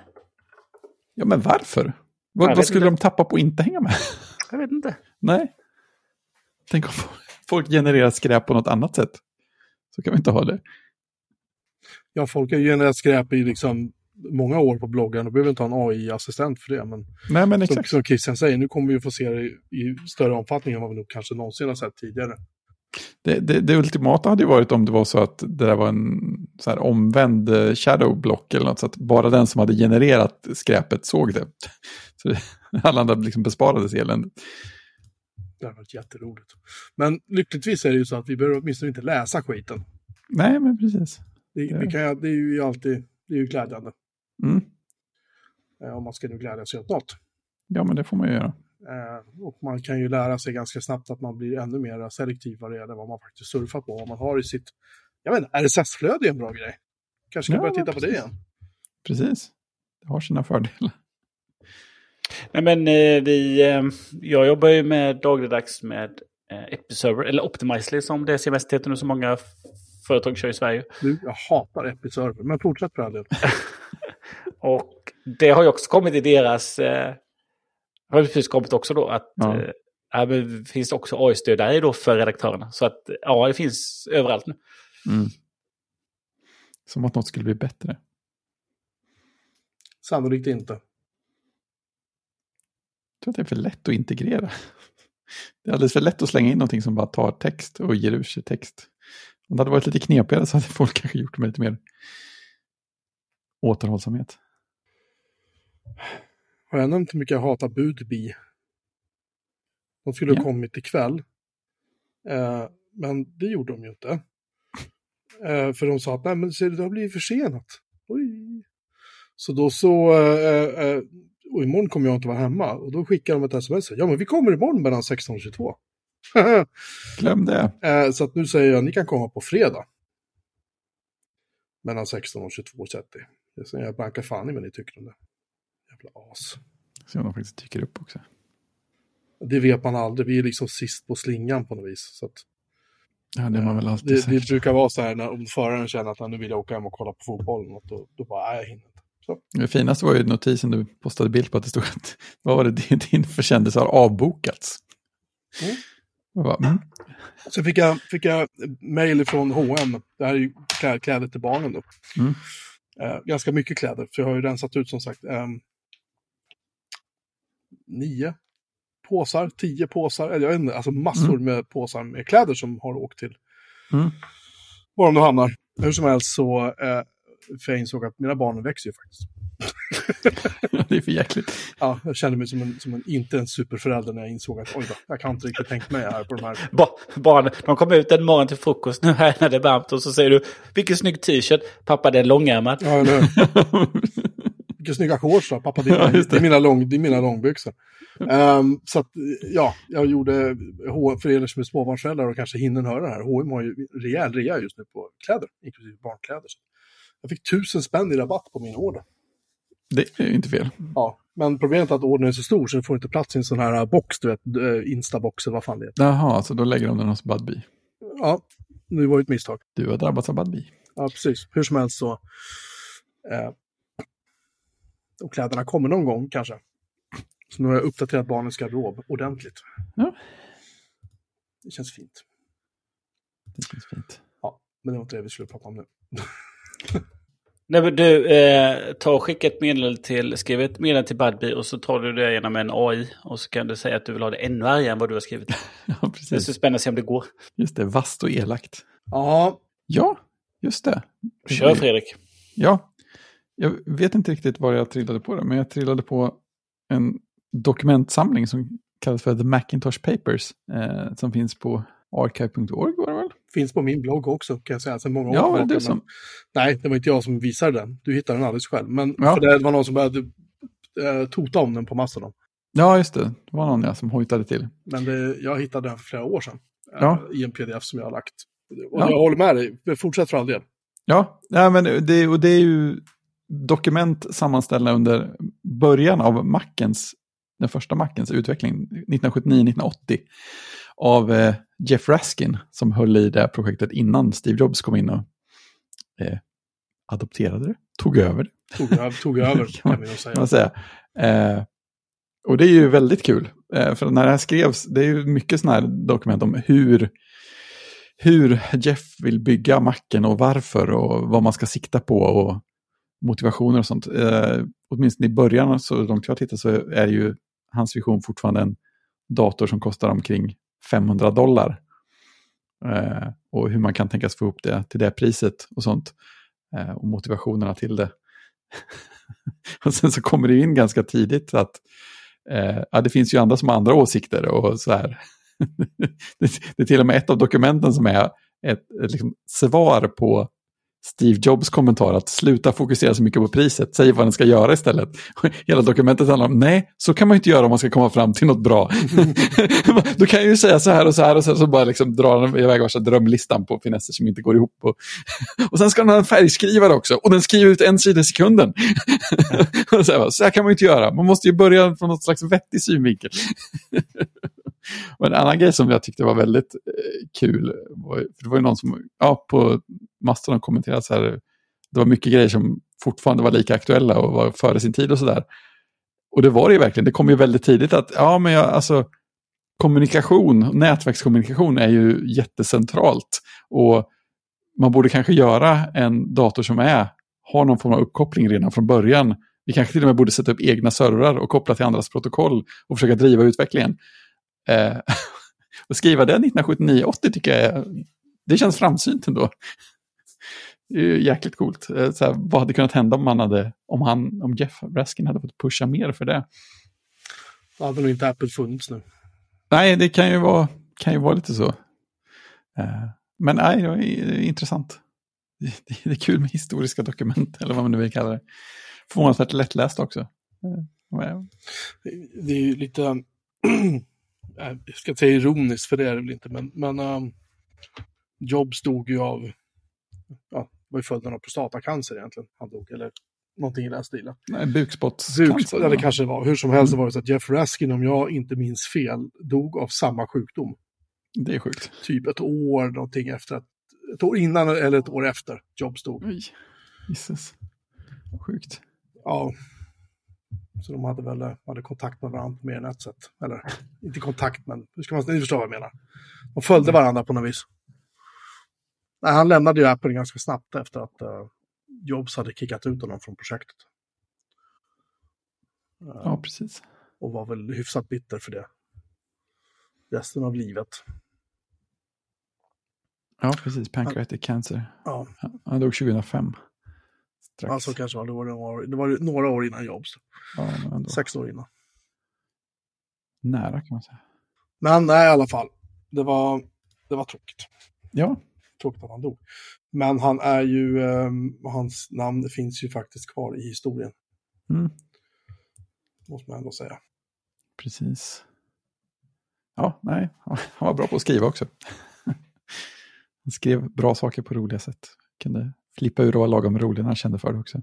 Ja, men varför? Vad, vad skulle inte. de tappa på att inte hänga med? Jag vet inte. Nej. Tänk om folk genererar skräp på något annat sätt. Så kan vi inte ha det. Ja, folk har genererat skräp i liksom många år på bloggen. och behöver inte ha en AI-assistent för det. Men Nej, men som, exakt. som Christian säger, nu kommer vi få se det i, större omfattning än vad vi nog kanske någonsin har sett tidigare. Det, det, det ultimata hade ju varit om det var så att det där var en så här omvänd eh, shadow block eller något. Så att bara den som hade genererat skräpet såg det. Så det, alla andra liksom besparades eländet. Det har varit jätteroligt. Men lyckligtvis är det ju så att vi behöver åtminstone inte läsa skiten. Nej, men precis. Det, vi kan, det är ju alltid det är ju glädjande. Mm. Eh, om man ska nu glädja sig åt något. Ja, men det får man ju göra. Eh, och man kan ju lära sig ganska snabbt att man blir ännu mer selektiv vad det gäller vad man faktiskt surfar på. Vad man har i sitt, jag vet RSS-flöde är en bra grej. Kanske ska Ja, börja titta men på det igen. Precis. Det har sina fördelar. Nej, men eh, vi, eh, jag jobbar ju med dagligdags med eh, Episerver, eller Optimizely som det CMS heter nu som många företag kör i Sverige. Du, jag hatar Episerver, men fortsätt för all del. Och det har ju också kommit i deras... Eh, har precis kommit också då att Ja. eh, be- finns också AI-stöd där då för redaktörerna. Så att ja, det finns överallt nu. Mm. Som att något skulle bli bättre. Sannolikt inte. Jag tror att det är för lätt att integrera. Det är alldeles för lätt att slänga in någonting som bara tar text och ger ur sig text. Om det hade varit lite knepigare så hade folk kanske gjort det med lite mer återhållsamhet. Har jag nämnt hur mycket jag hatar Budbee? De skulle ha Ja. kommit ikväll. Eh, men det gjorde de ju inte. Eh, för de sa att nej men ser du, det har blivit försenat. Oj. Så då så, eh, eh, och imorgon kommer jag inte vara hemma. Och då skickar de ett sms. Ja men vi kommer imorgon mellan 16 och 22. Glöm det. eh, så att nu säger jag ni kan komma på fredag. Mellan 16 och 22.30. Det säger jag blankar fan i vad ni tycker om det. Jävla as. Se om de faktiskt dyker upp också. Det vet man aldrig, vi är liksom sist på slingan på något vis. Så att, Ja, det man väl alltid det, det brukar vara så här när om föraren känner att "Nej, nu vill jag åka hem och kolla på fotbollen. Då, då bara, nej jag hinner inte. Så. Det finaste var ju notisen du postade bild på att det stod att vad var det, din, din försändelse har avbokats. Mm. Jag bara, mm. Sen fick jag, fick jag mail från H&M. Det här är ju klä- kläder till barnen då. Mm. Eh, ganska mycket kläder, för jag har ju rensat ut som sagt ehm, nio påsar, tio påsar, eller jag vet inte, alltså massor med påsar med kläder som har åkt till Mm. var de nu hamnar. Hur som helst så, eh, för jag insåg att mina barn växer ju faktiskt. det är för jäkligt. Ja, jag kände mig som en, som en inte en superförälder när jag insåg att oj då, jag kan inte riktigt tänkt mig här på de här. Ba barn, de kommer ut en morgon till frukost nu här när det är varmt och så säger du vilken snygg t-shirt. Pappa det är långärmad. Ja, eller? Vilka snygga shorts då, pappa. Det är, Ja, det. det. är, mina, lång, det är mina långbyxor. Ehm, så att, ja, jag gjorde, för er som är småbarnsföräldrar och kanske hinner höra det här, H&M har ju rejäl rea just nu på kläder, inklusive barnkläder. Jag fick tusen spänn i rabatt på min order. Det är inte fel. Ja, men problemet är att ordern är så stor så det får inte plats i en sån här box, du vet, eh, Instabox eller vad fan det är. Jaha, så då lägger de den hos Budbee. Ja, det var ju ett misstag. Du har drabbats av Budbee. Ja, precis. Hur som helst så... Eh, och kläderna kommer någon gång kanske. Så nu har jag uppdaterat barnens garderob ordentligt. Ja. Det känns fint. Det känns fint. Ja, men det var inte det vi skulle prata om nu. Nej, men du, eh, ta och skicka ett meddelande till, skriv ett meddelande till Budbee och så tar du det genom en AI. Och så kan du säga att du vill ha det ännu argare än vad du har skrivit. Ja, Det är precis. så spännande att se om det går. Just det, vasst och elakt. Ja, Ja, just det. Kör Fredrik. Ja, jag vet inte riktigt var jag trillade på det, men jag trillade på en dokumentsamling som kallas för The Macintosh Papers, eh, som finns på archive.org? Finns på min blogg också kan jag säga. Sedan många år Ja, var det du som... Nej, det var inte jag som visade den. Du hittade den alldeles själv. Men Ja. för det var någon som började eh, tota om den på Mastodon. Ja, just det. Det var någon ja, som hojtade till. Men det, jag hittade den för flera år sedan. eh, Ja. I en pdf som jag har lagt. Och Ja. jag håller med dig. Fortsätt för all del. Ja, ja men det, och det är ju dokument sammanställda under början av Macens, den första Macens utveckling, 1979-1980, av eh, Jeff Raskin som höll i det här projektet innan Steve Jobs kom in och eh, adopterade det, tog över det, Tog, över- tog över, Kan man- kan man säga. Eh, och det är ju väldigt kul, eh, för när det här skrevs, det är ju mycket sådana här dokument om hur, hur Jeff vill bygga macken och varför och vad man ska sikta på och motivationer och sånt. Eh, åtminstone i början, så långt jag tittar, så är ju hans vision fortfarande en dator som kostar omkring 500 dollar. Eh, och hur man kan tänkas få ihop det till det priset och sånt. Eh, och motivationerna till det. och sen så kommer det in ganska tidigt att eh, ja, det finns ju andra som har andra åsikter och så här. det, det är till och med ett av dokumenten som är ett, ett liksom svar på Steve Jobs kommentar att sluta fokusera så mycket på priset, säg vad den ska göra istället. Hela dokumentet handlar om, nej, så kan man ju inte göra om man ska komma fram till något bra. Då kan jag ju säga så här och så här och sen så bara liksom drar den iväg värsta drömlistan på finesser som inte går ihop. Och, och sen ska den ha en färgskrivare också, och den skriver ut en sida i sekunden. Så, här, så här kan man ju inte göra, man måste ju börja från något slags vettig synvinkel. Och en annan grej som jag tyckte var väldigt eh, kul, för det var ju någon som ja, på Mastodon kommenterade så här, det var mycket grejer som fortfarande var lika aktuella och var före sin tid och sådär. Och det var det ju verkligen, det kom ju väldigt tidigt att, ja men jag, alltså, kommunikation, nätverkskommunikation är ju jättecentralt. Och man borde kanske göra en dator som är, har någon form av uppkoppling redan från början. Vi kanske till och med borde sätta upp egna servrar och koppla till andras protokoll och försöka driva utvecklingen. Eh, och skriva det 1979-80 tycker jag är, det känns framsynt ändå. Det är ju jäkligt coolt. Eh, Så här, vad hade kunnat hända om, man hade, om, han, om Jeff Raskin hade fått pusha mer för det? Då hade nog inte Apple funnits nu. Nej, det kan ju vara, kan ju vara lite så. Eh, Men nej, det är intressant. Det, är kul med historiska dokument, eller vad man nu vill kalla det. Förvånansvärt lättläst också. Eh, Det är ju lite, jag ska inte säga ironiskt för det är det väl inte, men, men um, Jobs dog ju av, ja, var ju följden av prostatacancer egentligen. Han dog, eller någonting i den stilen. Nej, bukspottscancer. Bukspott, eller kanske det var. Hur som helst var det så att Jeff Raskin, om jag inte minns fel, dog av samma sjukdom. Det är sjukt. Typ ett år någonting efter att, ett år innan eller ett år efter Jobs dog. Oj, Jesus. Sjukt. Ja. Så de hade väl hade kontakt med varandra på mer än ett sätt. Eller inte kontakt, men hur ska man, ni förstår vad jag menar. De följde varandra på något vis. Nej, han lämnade ju Apple ganska snabbt efter att uh, Jobs hade kickat ut honom från projektet. Uh, ja, precis. Och var väl hyfsat bitter för det. Resten av livet. Ja, precis. Pancreatic cancer. Ja. Han dog 2005. Strax. Alltså kanske var det, var några det var några år innan Jobs. Ja, Sex år innan. Nära kan man säga. Men nej, i alla fall. Det var, det var tråkigt. Ja. Tråkigt att han dog. Men han är ju, um, hans namn finns ju faktiskt kvar i historien. Mm. Måste man ändå säga. Precis. Ja, nej, han var bra på att skriva också. Han skrev bra saker på roliga sätt. Kunde flippa ur och vara lagom rolig när han kände för det också.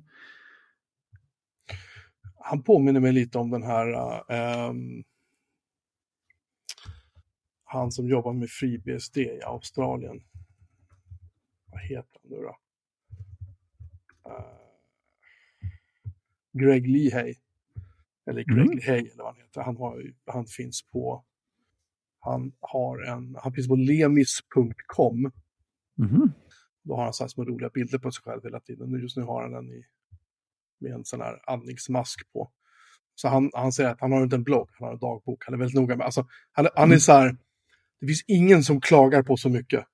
Han påminner mig lite om den här um, han som jobbar med FreeBSD i Australien. Vad heter han nu då? Uh, Greg Leahay. Eller Greg mm. Leahay eller vad han heter. Han, har, han finns på han har en, han finns på lemis.com. Mm. Då har han så här små roliga bilder på sig själv hela tiden. Just nu har han den i, med en sån här andningsmask på. Så han, han säger att han har inte en blogg, han har en dagbok. Han är väldigt noga med, alltså, han, han är mm. så här, det finns ingen som klagar på så mycket.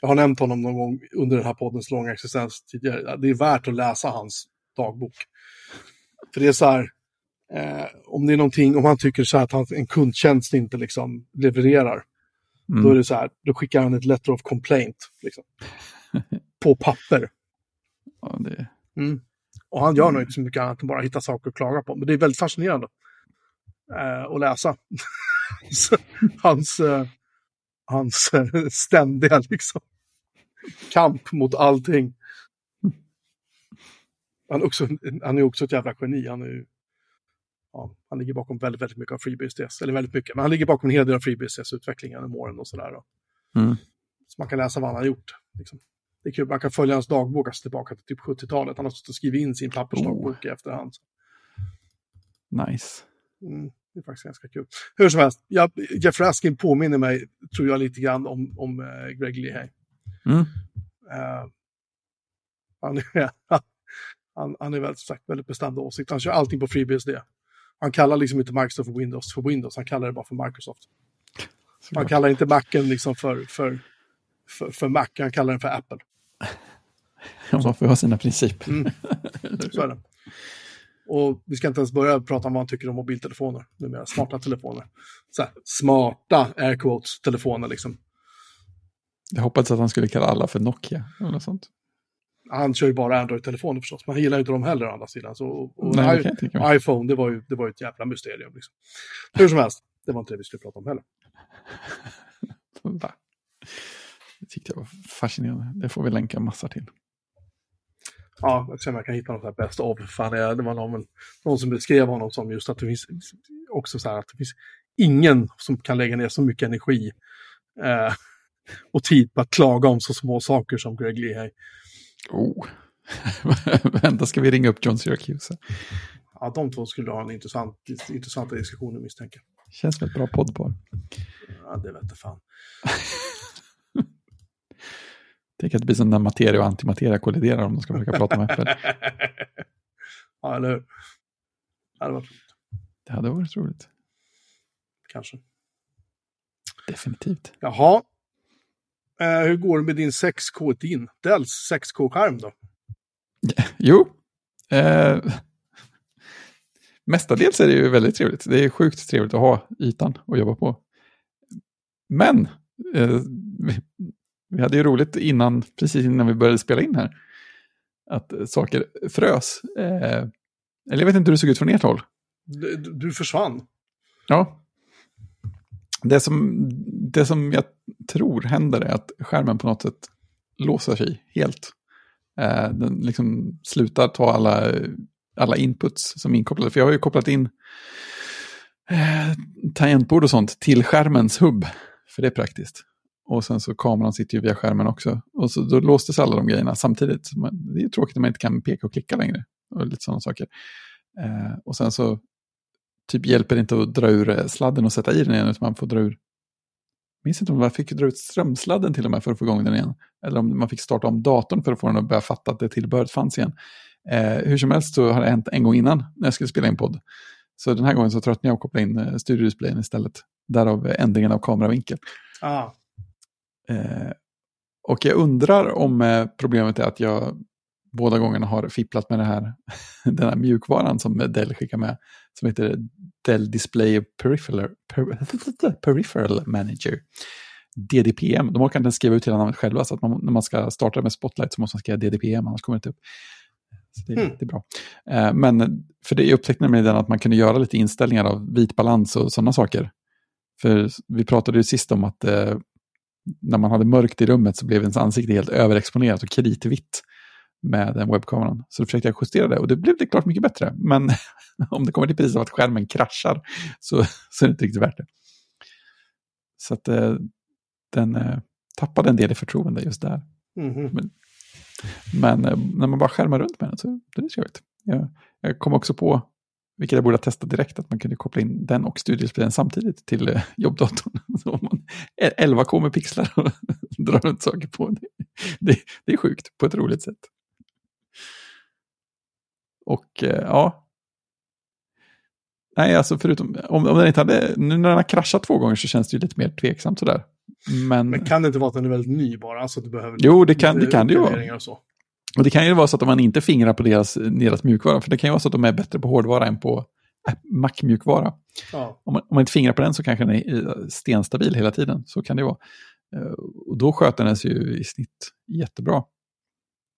Jag har nämnt honom någon gång under den här poddens långa existens tidigare. Det är värt att läsa hans dagbok. För det är så här, eh, om det är någonting, om han tycker så här att han, en kundtjänst inte liksom levererar, mm. då är det så här, då skickar han ett letter of complaint. Liksom, på papper. Ja, det... Mm. Och han gör mm. nog inte så mycket annat än bara hitta saker att klaga på. Men det är väldigt fascinerande eh, att läsa. hans, eh, hans eh, ständiga liksom, kamp mot allting. Han är, också, han är också ett jävla geni. Han, är, ja, han ligger bakom väldigt, väldigt mycket av FreeBSDs. Eller väldigt mycket, men han ligger bakom en hel del av FreeBSDs-utvecklingen genom åren och sådär. Mm. Så man kan läsa vad han har gjort. Liksom. Det är kul, man kan följa hans dagbok alltså tillbaka till typ 70-talet. Han har stått och skrivit in sin pappersdagbok oh. i efterhand. Nice. Mm. Det är faktiskt ganska kul. Hur som helst, jag, Jeff Raskin påminner mig, tror jag, lite grann om, om uh, Greg Leahay. Mm. Uh, han, är, han, han är väldigt, sagt, väldigt bestämd åsikt. Han kör allting på FreeBSD. Han kallar liksom inte Microsoft för Windows för Windows, han kallar det bara för Microsoft. Han kallar inte Macen liksom för, för, för, för Mac, han kallar den för Apple. Man får ha sina principer. Mm. Så är det. Och vi ska inte ens börja prata om vad han tycker om mobiltelefoner numera, smarta telefoner. Så här, smarta air quotes telefoner liksom. Jag hoppades att han skulle kalla alla för Nokia eller något sånt. Han kör ju bara Android-telefoner förstås, men han gillar ju inte dem heller å andra sidan. Så, och Nej, I, iPhone, det var, ju, det var ju ett jävla mysterium. Liksom. Hur som helst, det var inte det vi skulle prata om heller. Va? Det tyckte jag var fascinerande. Det får vi länka massor till. Ja, jag ser om jag kan hitta något här of. Fan, det var någon, någon som beskrev honom som just att det finns också så här att det finns ingen som kan lägga ner så mycket energi eh, och tid på att klaga om så små saker som Greg Leahy. Oh. Vänta, ska vi ringa upp John Syracuse? Ja, de två skulle ha en intressant, intressanta diskussioner misstänker Känns som ett bra poddpar. Ja, det vet jag fan. Tänk att det blir som när materia och antimateria kolliderar om de ska försöka prata med Apple. ja, eller hur? Det hade varit roligt. Det hade varit roligt. Kanske. Definitivt. Jaha. Eh, hur går det med din 6K, din Dells 6K-skärm då? Jo. Eh, mestadels är det ju väldigt trevligt. Det är sjukt trevligt att ha ytan att jobba på. Men eh, vi hade ju roligt innan, precis innan vi började spela in här. Att saker frös. Eh, eller jag vet inte hur det såg ut från ert håll. Du, du försvann. Ja. Det som, det som jag tror händer är att skärmen på något sätt låser sig helt. Eh, den liksom slutar ta alla, alla inputs som är inkopplade. För jag har ju kopplat in eh, tangentbord och sånt till skärmens hubb. För det är praktiskt. Och sen så kameran sitter ju via skärmen också. Och så då låstes alla de grejerna samtidigt. Det är tråkigt när man inte kan peka och klicka längre. och lite sådana saker. Eh, och sen så typ hjälper inte att dra ur eh, sladden och sätta i den igen, utan man får dra ur minns inte om man fick dra ut strömsladden till och med för att få igång den igen. Eller om man fick starta om datorn för att få den att börja fatta att det tillbehöret fanns igen. Eh, hur som helst så har det hänt en gång innan när jag skulle spela in podd. Så den här gången så tröttnade jag och kopplade in eh, studiodisplayen istället. Därav ändringen av kameravinkel. Ah. Eh, och jag undrar om eh, problemet är att jag båda gångerna har fipplat med det här, den här mjukvaran som Dell skickar med. Som heter Dell Display Peripheral, per, Peripheral Manager. DDPM. De orkar inte skriva ut hela namnet själva, så att man, när man ska starta med Spotlight så måste man skriva DDPM, annars kommer det inte upp. Så det, mm. det är bra. Eh, men för det upptäckte nämligen att man kunde göra lite inställningar av vit balans och sådana saker. För vi pratade ju sist om att eh, när man hade mörkt i rummet så blev ens ansikte helt överexponerat och kritvitt med den webbkameran. Så då försökte jag justera det och det blev det klart mycket bättre. Men om det kommer till priset av att skärmen kraschar så, så är det inte riktigt värt det. Så att eh, den eh, tappade en del i förtroende just där. Mm -hmm. Men, men eh, när man bara skärmar runt med den så det är trevligt. Jag, jag kom också på, vilket jag borde ha testat direkt, att man kunde koppla in den och studiospelen samtidigt till eh, jobbdatorn. 11K med pixlar och dra runt saker på. Det, det är sjukt på ett roligt sätt. Och eh, ja. Nej, alltså förutom om, om den inte hade, nu när den har kraschat två gånger så känns det ju lite mer tveksamt sådär. Men, Men kan det inte vara att den är väldigt ny bara? Alltså att du behöver jo, det kan det, kan det ju vara. Och, så. och det kan ju vara så att om man inte fingrar på deras, deras mjukvara, för det kan ju vara så att de är bättre på hårdvara än på Mac-mjukvara. Ja. Om, man, om man inte fingrar på den så kanske den är stenstabil hela tiden, så kan det vara. Eh, och då sköter den sig ju i snitt jättebra.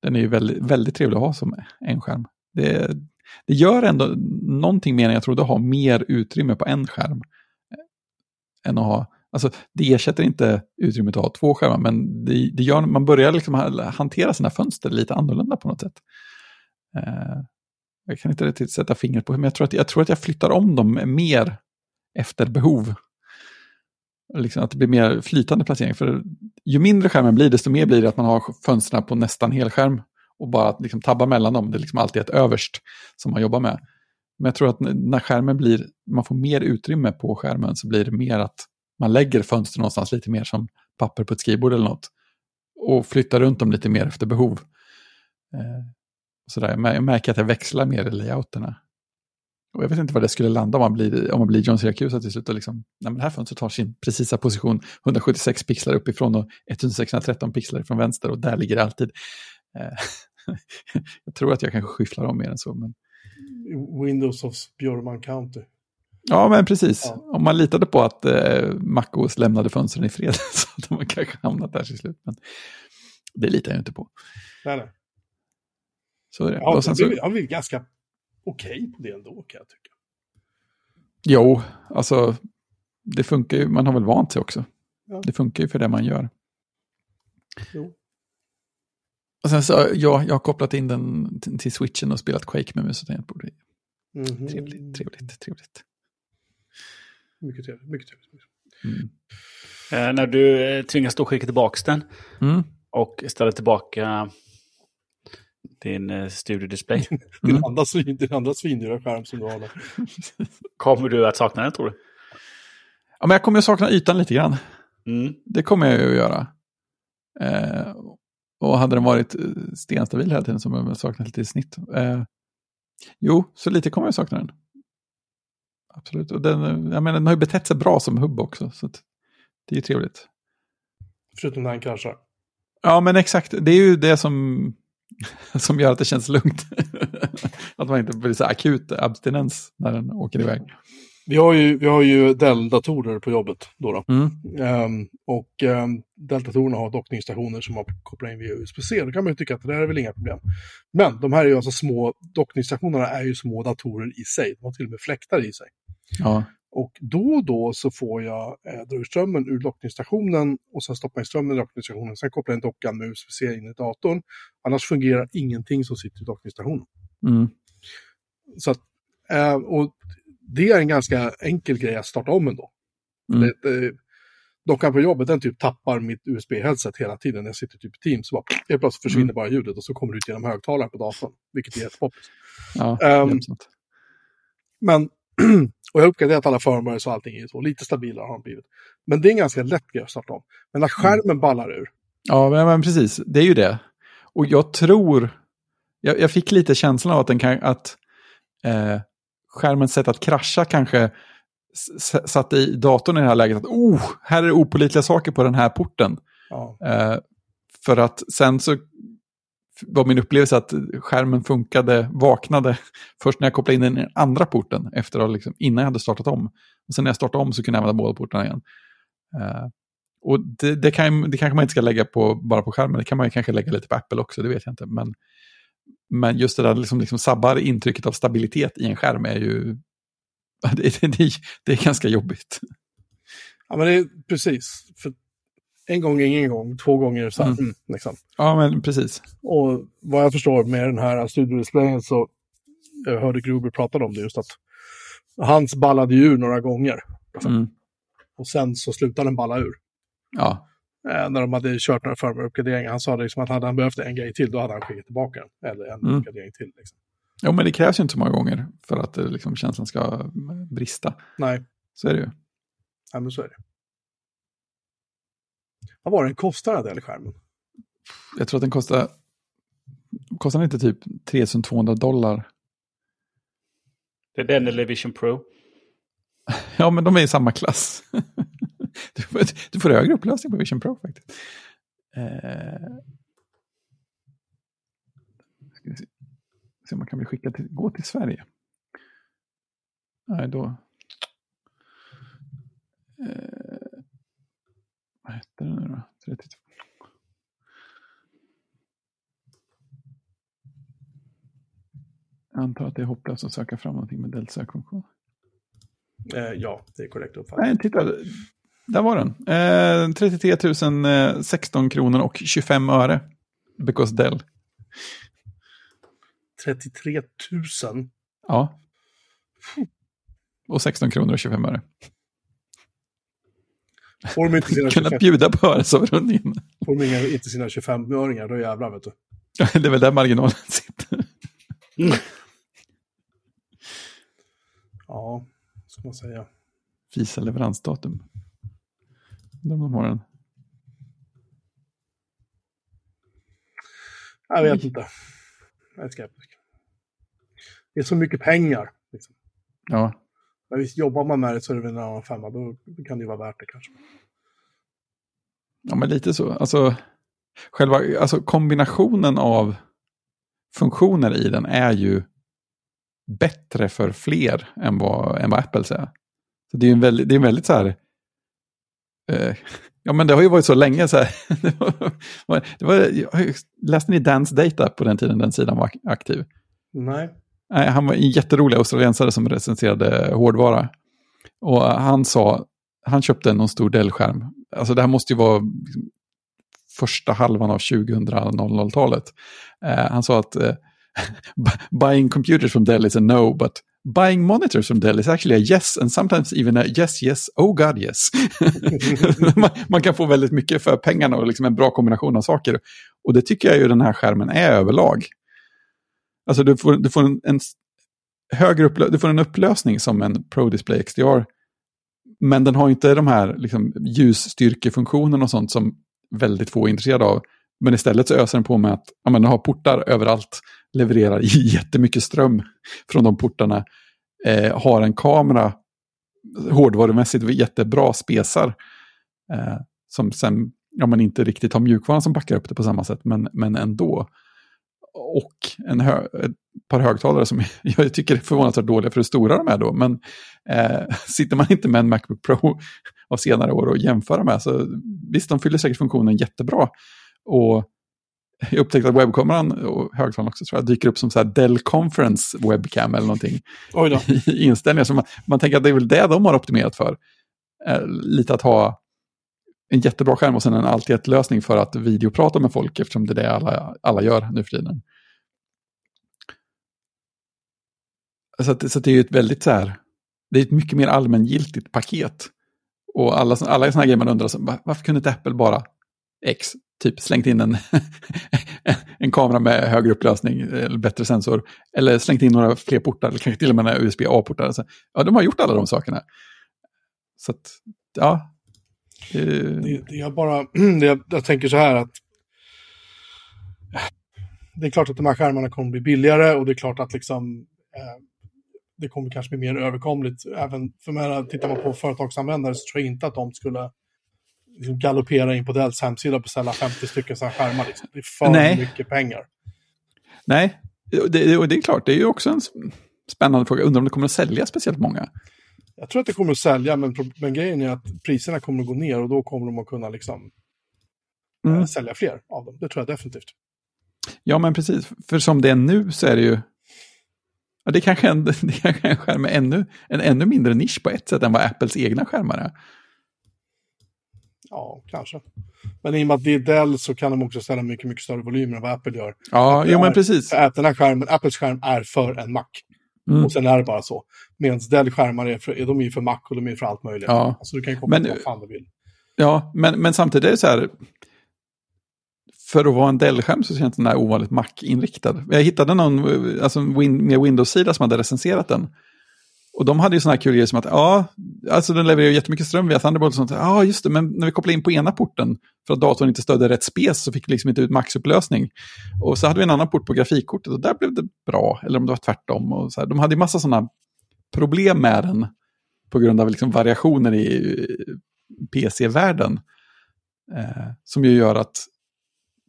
Den är ju väldigt, väldigt trevlig att ha som en skärm. Det, det gör ändå någonting mer än jag trodde, att ha mer utrymme på en skärm. Eh, än att ha, alltså det ersätter inte utrymmet att ha två skärmar, men det, det gör, man börjar liksom hantera sina fönster lite annorlunda på något sätt. Eh, jag kan inte riktigt sätta fingret på, men jag tror, att, jag tror att jag flyttar om dem mer efter behov. Liksom att det blir mer flytande placering. För ju mindre skärmen blir, desto mer blir det att man har fönstren på nästan helskärm och bara liksom tabba mellan dem. Det är liksom alltid ett överst som man jobbar med. Men jag tror att när skärmen blir, man får mer utrymme på skärmen så blir det mer att man lägger fönster någonstans lite mer som papper på ett skrivbord eller något. Och flyttar runt dem lite mer efter behov. Eh, sådär. Jag märker att jag växlar mer i layouterna. Och jag vet inte vad det skulle landa om man blir, om man blir John Syracuse till slut. Och liksom, nej, men det här fönstret har sin precisa position 176 pixlar uppifrån och 1613 pixlar från vänster och där ligger det alltid. Eh, jag tror att jag kanske skyfflar om mer än så. Men... Windows of Björman County. Ja, men precis. Ja. Om man litade på att eh, MacOS lämnade fönstren i fred så hade man kanske hamnat där till slut. Men det litar jag inte på. Nej, nej. Så är det. Ja, sen så... Jag blir ganska okej okay på det ändå kan jag tycka. Jo, alltså det funkar ju. Man har väl vant sig också. Ja. Det funkar ju för det man gör. Jo. Och sen så, ja, jag har kopplat in den till, switchen och spelat Quake med mus och tangentbord. Mm -hmm. Trevligt, trevligt, trevligt. Mycket trevligt, mycket trevligt. Mm. Eh, när du eh, tvingas då skicka tillbaka den mm. och ställa tillbaka din eh, studiodisplay. din, mm. andra, din andra svindyra skärm som du har där. kommer du att sakna den tror du? Ja, men jag kommer att sakna ytan lite grann. Mm. Det kommer jag ju att göra. Eh, och hade den varit eh, stenstabil hela tiden som jag saknat lite i snitt. Eh, jo, så lite kommer jag sakna den. Absolut. Och den, jag menar, den har ju betett sig bra som hubb också. Så det är ju trevligt. Förutom när den kraschar. Ja, men exakt. Det är ju det som, som gör att det känns lugnt. att man inte blir så akut abstinens när den åker iväg. Vi har ju, vi har ju Dell-datorer på jobbet. Då, då. Mm. Um, och um, Dell-datorerna har dockningsstationer som man kopplar in via USB-C. Då kan man ju tycka att det där är väl inga problem. Men de här är ju alltså små, dockningsstationerna är ju små datorer i sig. De har till och med fläktar i sig. Ja. Och då och då så får jag eh, dra ur strömmen ur dockningsstationen och sen stoppa in strömmen i dockningsstationen. Sen koppla in dockan med USB-C in i datorn. Annars fungerar ingenting som sitter i dockningsstationen. Mm. Så att, eh, och det är en ganska enkel grej att starta om ändå. Mm. Det, det, dockan på jobbet den typ tappar mitt USB-headset hela tiden när jag sitter typ i Teams. Så bara, helt plötsligt försvinner Mm. bara ljudet och så kommer det ut genom högtalaren på datorn. Vilket är jättepoppis. Ja, hjälpsamt. Men, och jag har uppgraderat alla firmwares och allting i så. Lite stabilare har de blivit. Men det är en ganska lätt grej att starta om. Men när skärmen ballar ur. Ja, men, men precis. Det är ju det. Och jag tror... Jag, jag fick lite känslan av att, den kan, att eh, skärmens sätt att krascha kanske satte i datorn i det här läget att oh, här är det opolitliga saker på den här porten. Ja, Eh, för att sen så var min upplevelse att skärmen funkade, vaknade först när jag kopplade in den i den andra porten efter att liksom, innan jag hade startat om. Och sen när jag startade om så kunde jag använda båda portarna igen. Eh, och det, det, kan, det kanske man inte ska lägga på, bara på skärmen, det kan man kanske lägga lite på Apple också, det vet jag inte. Men, men just det där liksom, liksom sabbar intrycket av stabilitet i en skärm är ju... Det, det, det, är ganska jobbigt. ja men det är precis. För en gång ingen gång, två gånger så här. Mm. Liksom. Ja, men precis. Och vad jag förstår med den här studiodisplayen så jag hörde Gruber prata om det just att hans ballade ju ur några gånger. Mm. Och sen så slutade den balla ur. Ja, Eh, när de hade kört några firmware-uppgraderingar. Han sa det liksom att hade han behövt en grej till, då hade han skickat tillbaka den. Eller en Mm. uppgradering till. Liksom. Jo, men det krävs ju inte så många gånger för att det, liksom, känslan ska brista. Nej, Så är det ju. nej, men så är det. Vad var den kostar den skärmen? Jag tror att den kostar... Kostar den inte typ 3200 dollar? Det är den eller Vision Pro. Ja, men de är i samma klass. du, får, du får högre upplösning på Vision Pro faktiskt. Eh, ska vi se. se om man kan bli skickad till, gå till Sverige. Nej, då... Eh, vad hette den nu då? 32. Jag antar att det är hopplöst att söka fram någonting med Delt-sökfunktion. Eh, ja, det är korrekt uppfattat. Nej, titta. Där var den. Eh, 33 016 kronor och 25 öre. Because Dell. 33 000. Ja. Och 16 kronor och 25 öre. Får de inte sina 25, Kunnat bjuda på öresavrundningen. får de inte sina 25-öringar, då jävlar vet du. det är väl där marginalen sitter. Ja, ska man säga. Visa leveransdatum. Om de har den. Jag vet inte. Jag är skeptisk. Det är så mycket pengar. Liksom. Ja, Men visst, jobbar man med det så är det väl en annan femma. Då kan det ju vara värt det kanske. ja men lite så. Alltså, själva alltså, kombinationen av funktioner i den är ju bättre för fler än vad, än vad Apple säger. Så det är en väldigt, det är en väldigt så här... Eh, ja, men det har ju varit så länge så här. det var, det var, läste ni Dance Data på den tiden den sidan var aktiv? Nej. Nej, han var en jätterolig australiensare som recenserade hårdvara. Och han sa, han köpte någon stor Dell-skärm. Alltså det här måste ju vara liksom första halvan av 2000-talet. Eh, han sa att eh, buying computers from Dell is a no, but buying monitors from Dell is actually a yes and sometimes even a yes, yes, oh god yes. man, man kan få väldigt mycket för pengarna och liksom en bra kombination av saker. Och det tycker jag ju den här skärmen är överlag. Alltså du får, du får en, en högre upplö- du får en upplösning som en Pro Display XDR. Men den har inte de här liksom, ljusstyrkefunktionerna och sånt som väldigt få är intresserade av. Men istället så öser den på med att ja, men den har portar överallt, levererar jättemycket ström från de portarna, eh, har en kamera, hårdvarumässigt jättebra spesar, eh, som sen, ja man inte riktigt har mjukvaran som backar upp det på samma sätt, men, men ändå. Och en hö ett par högtalare som jag tycker är förvånansvärt dåliga för hur stora de är då, men eh, sitter man inte med en Macbook Pro av senare år och jämför med, så visst, de fyller säkert funktionen jättebra. Och jag upptäckte att webbkameran och högtalaren också tror jag dyker upp som så här Dell Conference webcam eller någonting Oj då. i inställningar. Så man, man tänker att det är väl det de har optimerat för. Eh, lite att ha en jättebra skärm och sen en allt ett lösning för att videoprata med folk eftersom det är det alla, alla gör nu för tiden. Så, att, så att det är ju ett väldigt så här, det är ett mycket mer allmängiltigt paket. Och alla, alla sådana grejer man undrar, så, varför kunde inte Apple bara X, typ slängt in en, en kamera med högre upplösning eller bättre sensor. Eller slängt in några fler portar, eller kanske till och med några USB-A-portar. Alltså, ja, de har gjort alla de sakerna. Så att, ja. Eh. Det, det, jag bara, det jag, jag tänker så här att det är klart att de här skärmarna kommer bli billigare och det är klart att liksom eh, det kommer kanske bli mer överkomligt. Även för mig, tittar man på företagsanvändare så tror jag inte att de skulle liksom galoppera in på Dells hemsida och beställa 50 stycken sådana skärmar. Liksom. Det är för Nej. mycket pengar. Nej, det, och det är klart, det är ju också en spännande fråga. Undrar om det kommer att sälja speciellt många? Jag tror att det kommer att sälja, men, men grejen är att priserna kommer att gå ner och då kommer de att kunna liksom, mm. äh, sälja fler av dem. Det tror jag definitivt. Ja, men precis. För som det är nu så är det ju... Ja, det är kanske en, det är kanske en skärm med ännu, en ännu mindre nisch på ett sätt än vad Apples egna skärmar är. Ja, kanske. Men i och med att det är Dell så kan de också ställa mycket, mycket större volymer än vad Apple gör. Ja, jo, men precis. Att den här skärmen, Apples skärm är för en Mac. Mm. Och sen är det bara så. Medan Dell-skärmar är, för, de är för Mac och de är för allt möjligt. Ja. Alltså du kan koppla men, vad fan du vill. Ja, men, men samtidigt är det så här. För att vara en Dell-skärm så känns den här ovanligt Mac-inriktad. Jag hittade någon alltså, win, med Windows-sida som hade recenserat den. Och de hade ju sådana här kul grejer som att, ja, alltså den levererar jättemycket ström via Thunderbolt och sånt. Ja, just det, men när vi kopplade in på ena porten för att datorn inte stödde rätt spec så fick vi liksom inte ut maxupplösning. Och så hade vi en annan port på grafikkortet och där blev det bra, eller om det var tvärtom. Och så här. De hade ju massa sådana problem med den på grund av liksom variationer i eh, PC-världen. Eh, som ju gör att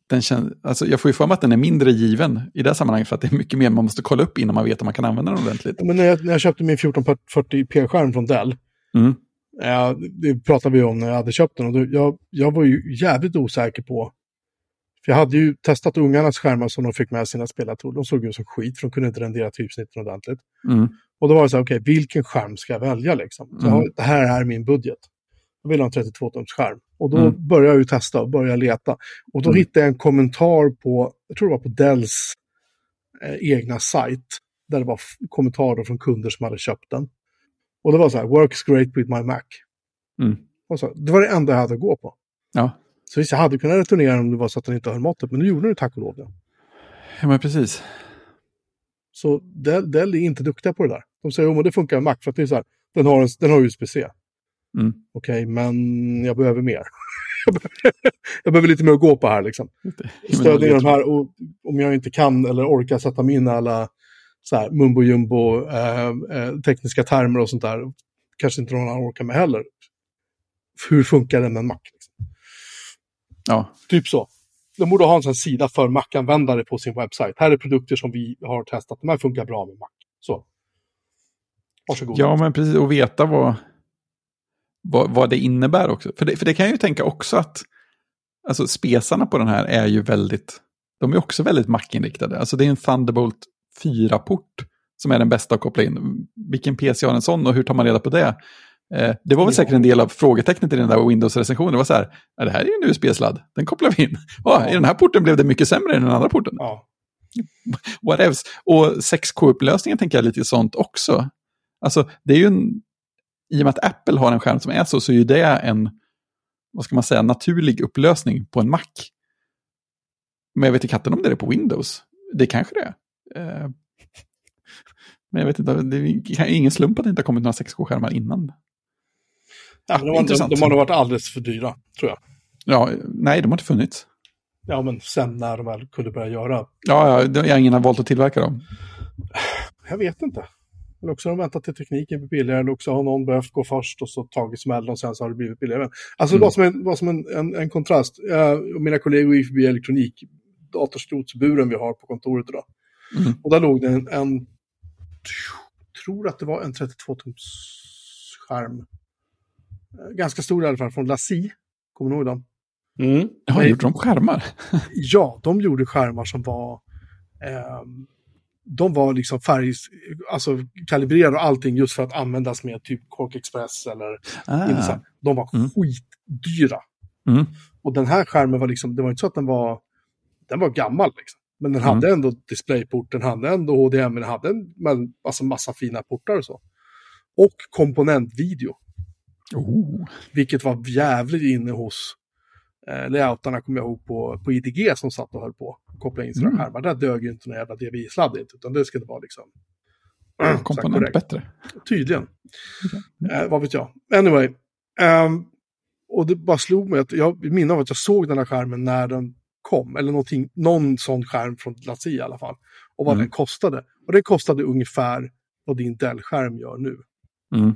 den känns, alltså jag får ju för mig att den är mindre given i det sammanhanget för att det är mycket mer man måste kolla upp innan man vet om man kan använda den ordentligt. Men när jag, när jag köpte min 1440p-skärm från Dell, mm. ja, det pratade vi om när jag hade köpt den, och då, jag, jag var ju jävligt osäker på, för jag hade ju testat ungarnas skärmar som de fick med sina spelartorer, de såg ut som skit för de kunde inte rendera typsnitten ordentligt. Mm. Och då var det så här, okej, okay, vilken skärm ska jag välja liksom? Mm. det här är min budget. Jag vill ha en 32-tums skärm. Och då mm. började jag ju testa och började leta. Och då mm. hittade jag en kommentar på, jag tror det var på Dells eh, egna sajt. Där det var kommentarer från kunder som hade köpt den. Och det var så här, works great with my Mac. Mm. Så, det var det enda jag hade att gå på. Ja. Så visst, jag hade kunnat returnera om det var så att den inte höll måttet, men nu gjorde den tack och lov det. Ja, men precis. Så Dell, Dell är inte duktiga på det där. De säger att det funkar med Mac, för att det är så här, den har, en, den har USB-C. Mm. Okej, okay, men jag behöver mer. jag behöver lite mer att gå på här liksom. Stödja de här och om jag inte kan eller orkar sätta mig in alla så här, mumbo jumbo eh, eh, tekniska termer och sånt där. Kanske inte någon annan orkar med heller. Hur funkar det med en Mac? Liksom? Ja. Typ så. De borde ha en sån sida för Mac-användare på sin webbsajt. Här är produkter som vi har testat. De här funkar bra med Mac. Så. Varsågod. Ja, men precis. Och veta vad, vad, vad det innebär också. För det, för det kan jag ju tänka också att alltså spesarna på den här är ju väldigt, de är också väldigt Mac-inriktade. Alltså det är en Thunderbolt 4-port som är den bästa att koppla in. Vilken PC har en sån och hur tar man reda på det? Eh, det var väl säkert en del av frågetecknet i den där Windows-recensionen. Det var så här, det här är ju en USB-sladd, den kopplar vi in. Oh, I den här porten blev det mycket sämre än den andra porten. Ja. What else? Och 6K-upplösningen tänker jag lite sånt också. Alltså, det är ju en i och med att Apple har en skärm som är så, så är ju det en, vad ska man säga, naturlig upplösning på en Mac. Men jag vet inte katten om det är på Windows. Det kanske det är. Eh, men jag vet inte, det är ingen slump att det inte har kommit några 6K-skärmar innan. Ja, de, intressant. De, har nog varit alldeles för dyra, tror jag. Ja, nej, de har inte funnits. Ja, men sen när de väl kunde börja göra. Ja, ja ingen har valt att tillverka dem. Jag vet inte. Eller också har de väntat till tekniken blir billigare, eller också har någon behövt gå först och så tagit smällen och sen så har det blivit billigare. Alltså mm. det var som en, var som en, en, en kontrast. Och mina kollegor i FB Elektronik, datorskrotsburen vi har på kontoret idag. Mm. Och där låg det en, en tror att det var en 32-tums skärm. Ganska stor i alla fall, från Lassie. Kommer du ihåg dem? Mm. Ja, gjorde de skärmar? ja, de gjorde skärmar som var eh, de var liksom färg, alltså kalibrerade och allting just för att användas med typ Cork Express eller ah. De var mm. skitdyra. Mm. Och den här skärmen var liksom, det var inte så att den var, den var gammal liksom. Men den hade mm. ändå displayport, den hade ändå HDMI, den hade en alltså massa fina portar och så. Och komponentvideo. Oh. Vilket var jävligt inne hos eh, layoutarna, kommer jag ihåg, på, på IDG som satt och höll på att koppla in sina Mm. skärmar. Där dög ju inte någon jävla DVI-sladd inte, utan det skulle vara liksom... Komponent bättre. Tydligen. Okej. Eh, vad vet jag. Anyway. ehm, och det bara slog mig att jag minns av att jag såg den här skärmen när den kom. Eller någonting, någon sån skärm från Latsi i alla fall. Och vad Mm. den kostade. Och det kostade ungefär vad din Dell-skärm gör nu. Mm.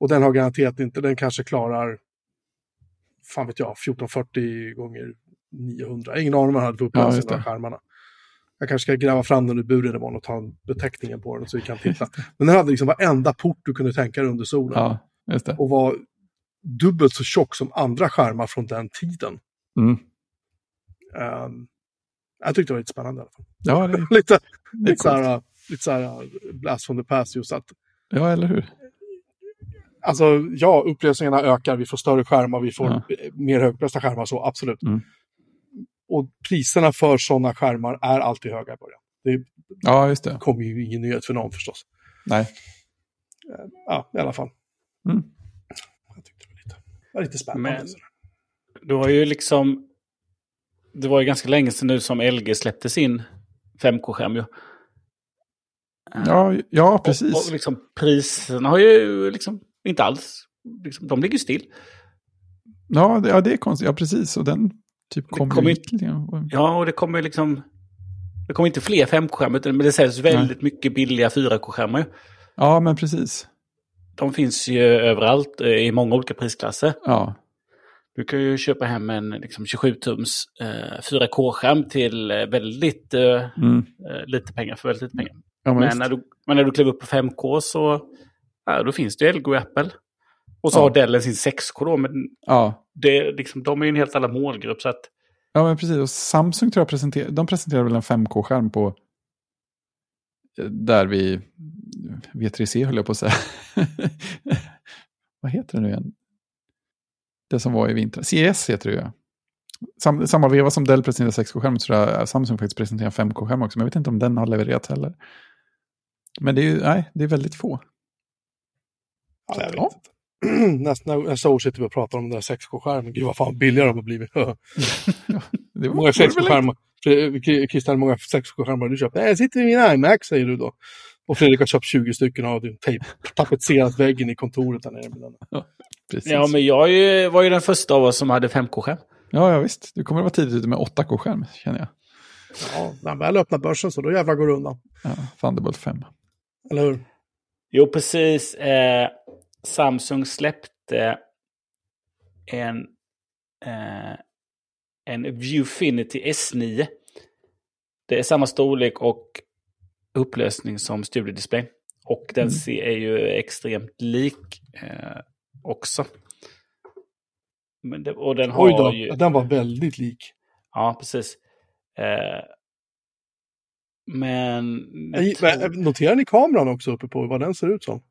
Och den har garanterat inte, den kanske klarar, fan vet jag, 1440 gånger 900. Ingen aning om den hade Ja, på de det. här skärmarna. Jag kanske ska gräva fram den ur buren imorgon och ta beteckningen på den så vi kan titta. Men den hade liksom varenda port du kunde tänka dig under solen. Ja, just det. Och var dubbelt så tjock som andra skärmar från den tiden. Mm. Ehm, jag tyckte det var lite spännande i alla fall. Ja, det, lite det lite så här, lite så här blast from the past just att Ja, eller hur? Alltså ja, upplösningarna ökar, vi får större skärmar, vi får Ja. eh, mer högupplösta skärmar, så absolut. Mm. Och priserna för sådana skärmar är alltid höga i början. Det Ja, just det. kommer ju ingen nyhet för någon förstås. Nej. Ja, i alla fall. Mm. Jag tyckte det var lite, det var lite spännande. Men- Du har ju liksom... Det var ju ganska länge sedan nu som LG släppte sin 5K-skärm ju. Ja, ja Och, precis. och liksom priserna har ju liksom inte alls... Liksom, de ligger still. Ja, det, ja, det är konstigt. Ja, precis. Och den typ kommer kommer grann. Ja, och det kommer liksom... Det kommer inte fler 5K-skärmar, utan- men det säljs väldigt mycket billiga 4K-skärmar. ju. Ja, men precis. De finns ju överallt eh, i många olika prisklasser. Ja, Du kan ju köpa hem en liksom, 27-tums eh, 4K-skärm till eh, väldigt eh, mm. eh, lite pengar för väldigt lite pengar. ja men Men när, du, men när du kliver upp på 5K så ja, då finns det ju LG och Apple. Och så Ja. har Dell sin 6K då, men Ja. det, liksom, de är ju en helt annan målgrupp. Så att, ja, men precis. Och Samsung tror jag presenterar, de presenterar väl en 5K-skärm på där vi, V3C höll jag på att säga. Vad heter det nu igen? Det som var i vintras. CES heter det ju. Sam, samma veva som Dell presenterade 6K-skärmen så tror jag Samsung faktiskt presenterar 5K-skärm också. Men jag vet inte om den har levererat heller. Men det är ju, nej, det är väldigt få. Ja, jag vet Ja. inte. Nästa, nästa år sitter vi och pratar om den där 6K-skärmen. Gud vad fan billigare de har blivit. Det var, många det var väl 6K-skärmar? Fre- Christian, hur många 6K-skärmar har du köpt? Nej, jag sitter i min iMac, säger du då. Och Fredrik har köpt 20 stycken och har tejp, tapetserat väggen i kontoret där nere. Med den. Precis. ja, men jag ju, var ju den första av oss som hade 5K-skärm. Ja, ja, visst. Du kommer att vara tidigt ute med 8K-skärm, känner jag. Ja, när väl öppnar börsen så då jävlar går det undan. Ja, Thunderbolt 5. Eller hur? Jo, precis. Eh, Samsung släppte en, eh, en Viewfinity S9. Det är samma storlek och upplösning som Studio Display. Och den Mm. ser, är ju extremt lik eh, också. Men det, och den har Oj då, ju... den var väldigt lik. Ja, precis. Eh, men... Jag, men, noterar ni kameran också uppe på vad den ser ut som?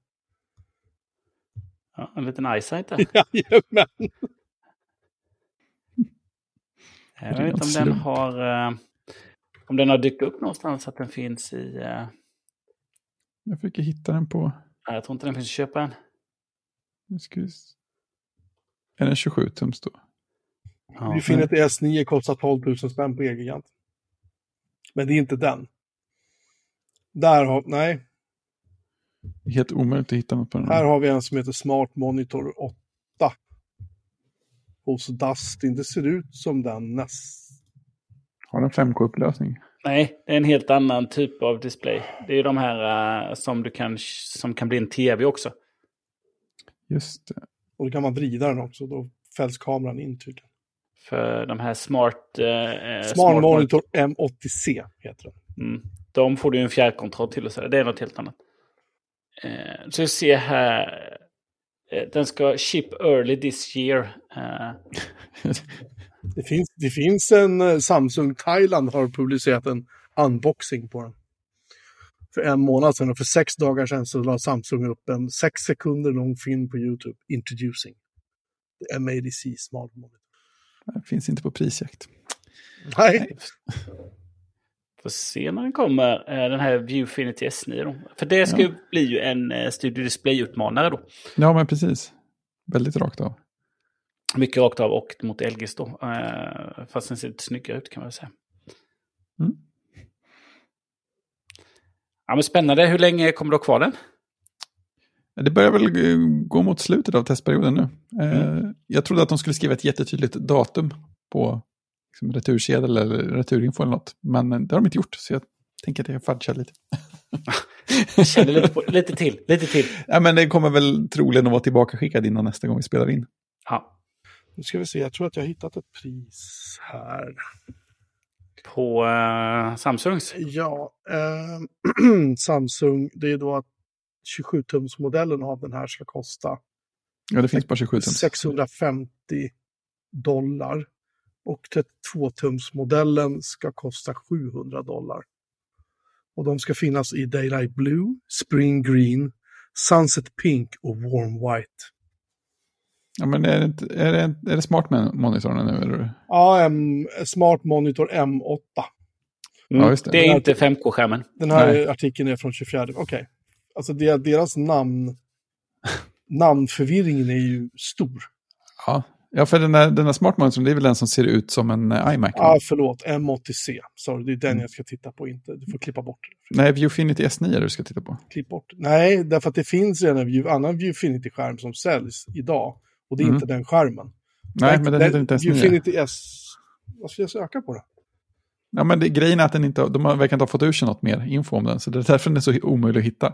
Ja, en liten eyesight där. Jajamän. Jag Det är vet inte om den har... eh, om den har dykt upp någonstans att den finns i... eh, Jag försöker hitta den på... nej, jag tror inte den finns att köpa än. Nu ska vi... s- Är den 27 tums då? Ja. Vi finner att S9 kostar 12 000 spänn på Elgigant. Men det är inte den. Där har, nej, Det är helt omöjligt att hitta något på den. här har vi en som heter Smart Monitor 8. Hos Dustin. Det ser ut som den näst... Har den 5K-upplösning? Nej, det är en helt annan typ av display. Det är ju de här eh, som, du kan, som kan bli en tv också. Just det. Och då kan man vrida den också. Då fälls kameran in tydligen. För de här smart... Eh, Smart, Monitor M80C heter den. Mm. De får du ju en fjärrkontroll till och så. Det är något helt annat. Eh, så jag ser här. Eh, den ska ship early this year. Eh, Det finns, det finns en eh, Samsung Thailand har publicerat en unboxing på den. För en månad sedan och för sex dagar sedan så la Samsung upp en sex sekunder lång film på YouTube, Introducing. The MADC Smart Monitor. Det finns inte på prisjakt. Nej, får se när den kommer. Eh, den här Viewfinity S9 då. För det ska Ja. bli ju en eh, Studio Display-utmanare då. Ja, men precis. Väldigt rakt av. Mycket rakt av och mot Elgis då. Eh, fast den ser lite snyggare ut kan man väl säga. Mm. Ja, men spännande. Hur länge kommer du ha kvar den? Det börjar väl gå mot slutet av testperioden nu. Mm. Jag trodde att de skulle skriva ett jättetydligt datum på liksom, retursedel eller returinfo eller något. Men det har de inte gjort, så jag tänker att jag fudgar lite. känner lite, på, lite till, lite till. Ja, men det kommer väl troligen att vara tillbaka skickad innan nästa gång vi spelar in. Ja. Nu ska vi se, jag tror att jag har hittat ett pris här. På uh, Samsungs? Ja, uh, Samsung, det är då att 27-tumsmodellen av den här ska kosta Ja, det finns bara 27 tums. 650 dollar. Och 32-tumsmodellen ska kosta 700 dollar. Och de ska finnas i Daylight Blue, Spring Green, Sunset Pink och Warm White. Ja, men är det, är det, är det smart monitorerna nu? Eller? Ja, um, Smart Monitor M8. Mm. Ja, det. det. är inte 5K-skärmen. Den här Nej. artikeln är från 24. Okej. Okay. Alltså deras namn, namnförvirringen är ju stor. Ja, ja för den där, den där Smart Monitorn, det är väl den som ser ut som en eh, iMac? Ja, ah, förlåt. M80C. Sorry, det är den mm. jag ska titta på, inte. Du får klippa bort det. Nej, Viewfinity S9 du ska titta på. Klipp bort. Nej, därför att det finns redan en view, annan Viewfinity-skärm som säljs idag. Och det är mm. inte den skärmen. Nej, men den heter inte S9. Viewfinity S... Vad ska jag söka på då? Ja, men det, grejen är att den inte, de verkar inte ha fått ur sig något mer info om den, så det är därför den är så omöjlig att hitta.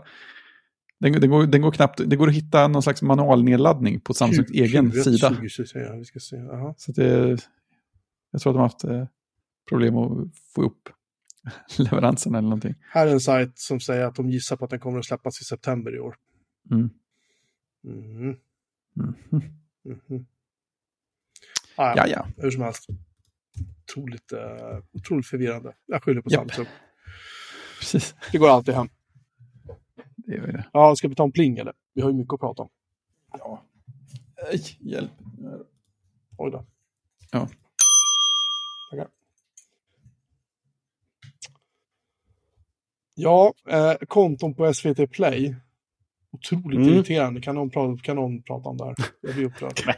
Den, den, går, den går knappt, det går att hitta någon slags manualnedladdning på Samsungs Q, egen Q, sida. 20, säga, vi ska se. Aha. Så det, jag tror att de har haft eh, problem att få upp leveransen eller någonting. Här är en sajt som säger att de gissar på att den kommer att släppas i september i år. Mm. Mm. Mm. Mm. Ah, ja, ja. Hur som helst otroligt, uh, otroligt förvirrande. Jag skyller på Samsung. Precis. Det går alltid hem. Ja, ska vi ta en pling eller? Vi har ju mycket att prata om. Ja. Nej, hjälp. Oj då. Ja. Tackar. Ja, eh, konton på SVT Play. Otroligt mm. irriterande. Kan någon, prata, kan någon prata om det här? Jag blir upprörd.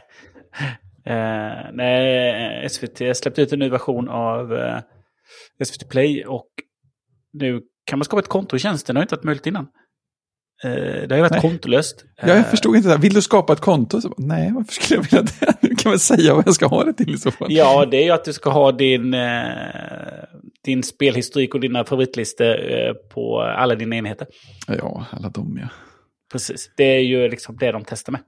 Eh, nej, SVT släppte ut en ny version av eh, SVT Play och nu kan man skapa ett konto i tjänsten. Det har inte varit möjligt innan. Eh, det har ju varit nej. kontolöst. Ja, jag förstod inte det. Vill du skapa ett konto? Så, nej, varför skulle jag vilja det? Nu kan man säga vad jag ska ha det till i så fall. Ja, det är ju att du ska ha din, eh, din spelhistorik och dina favoritlistor eh, på alla dina enheter. Ja, alla de ja. Precis, det är ju liksom det de testar med.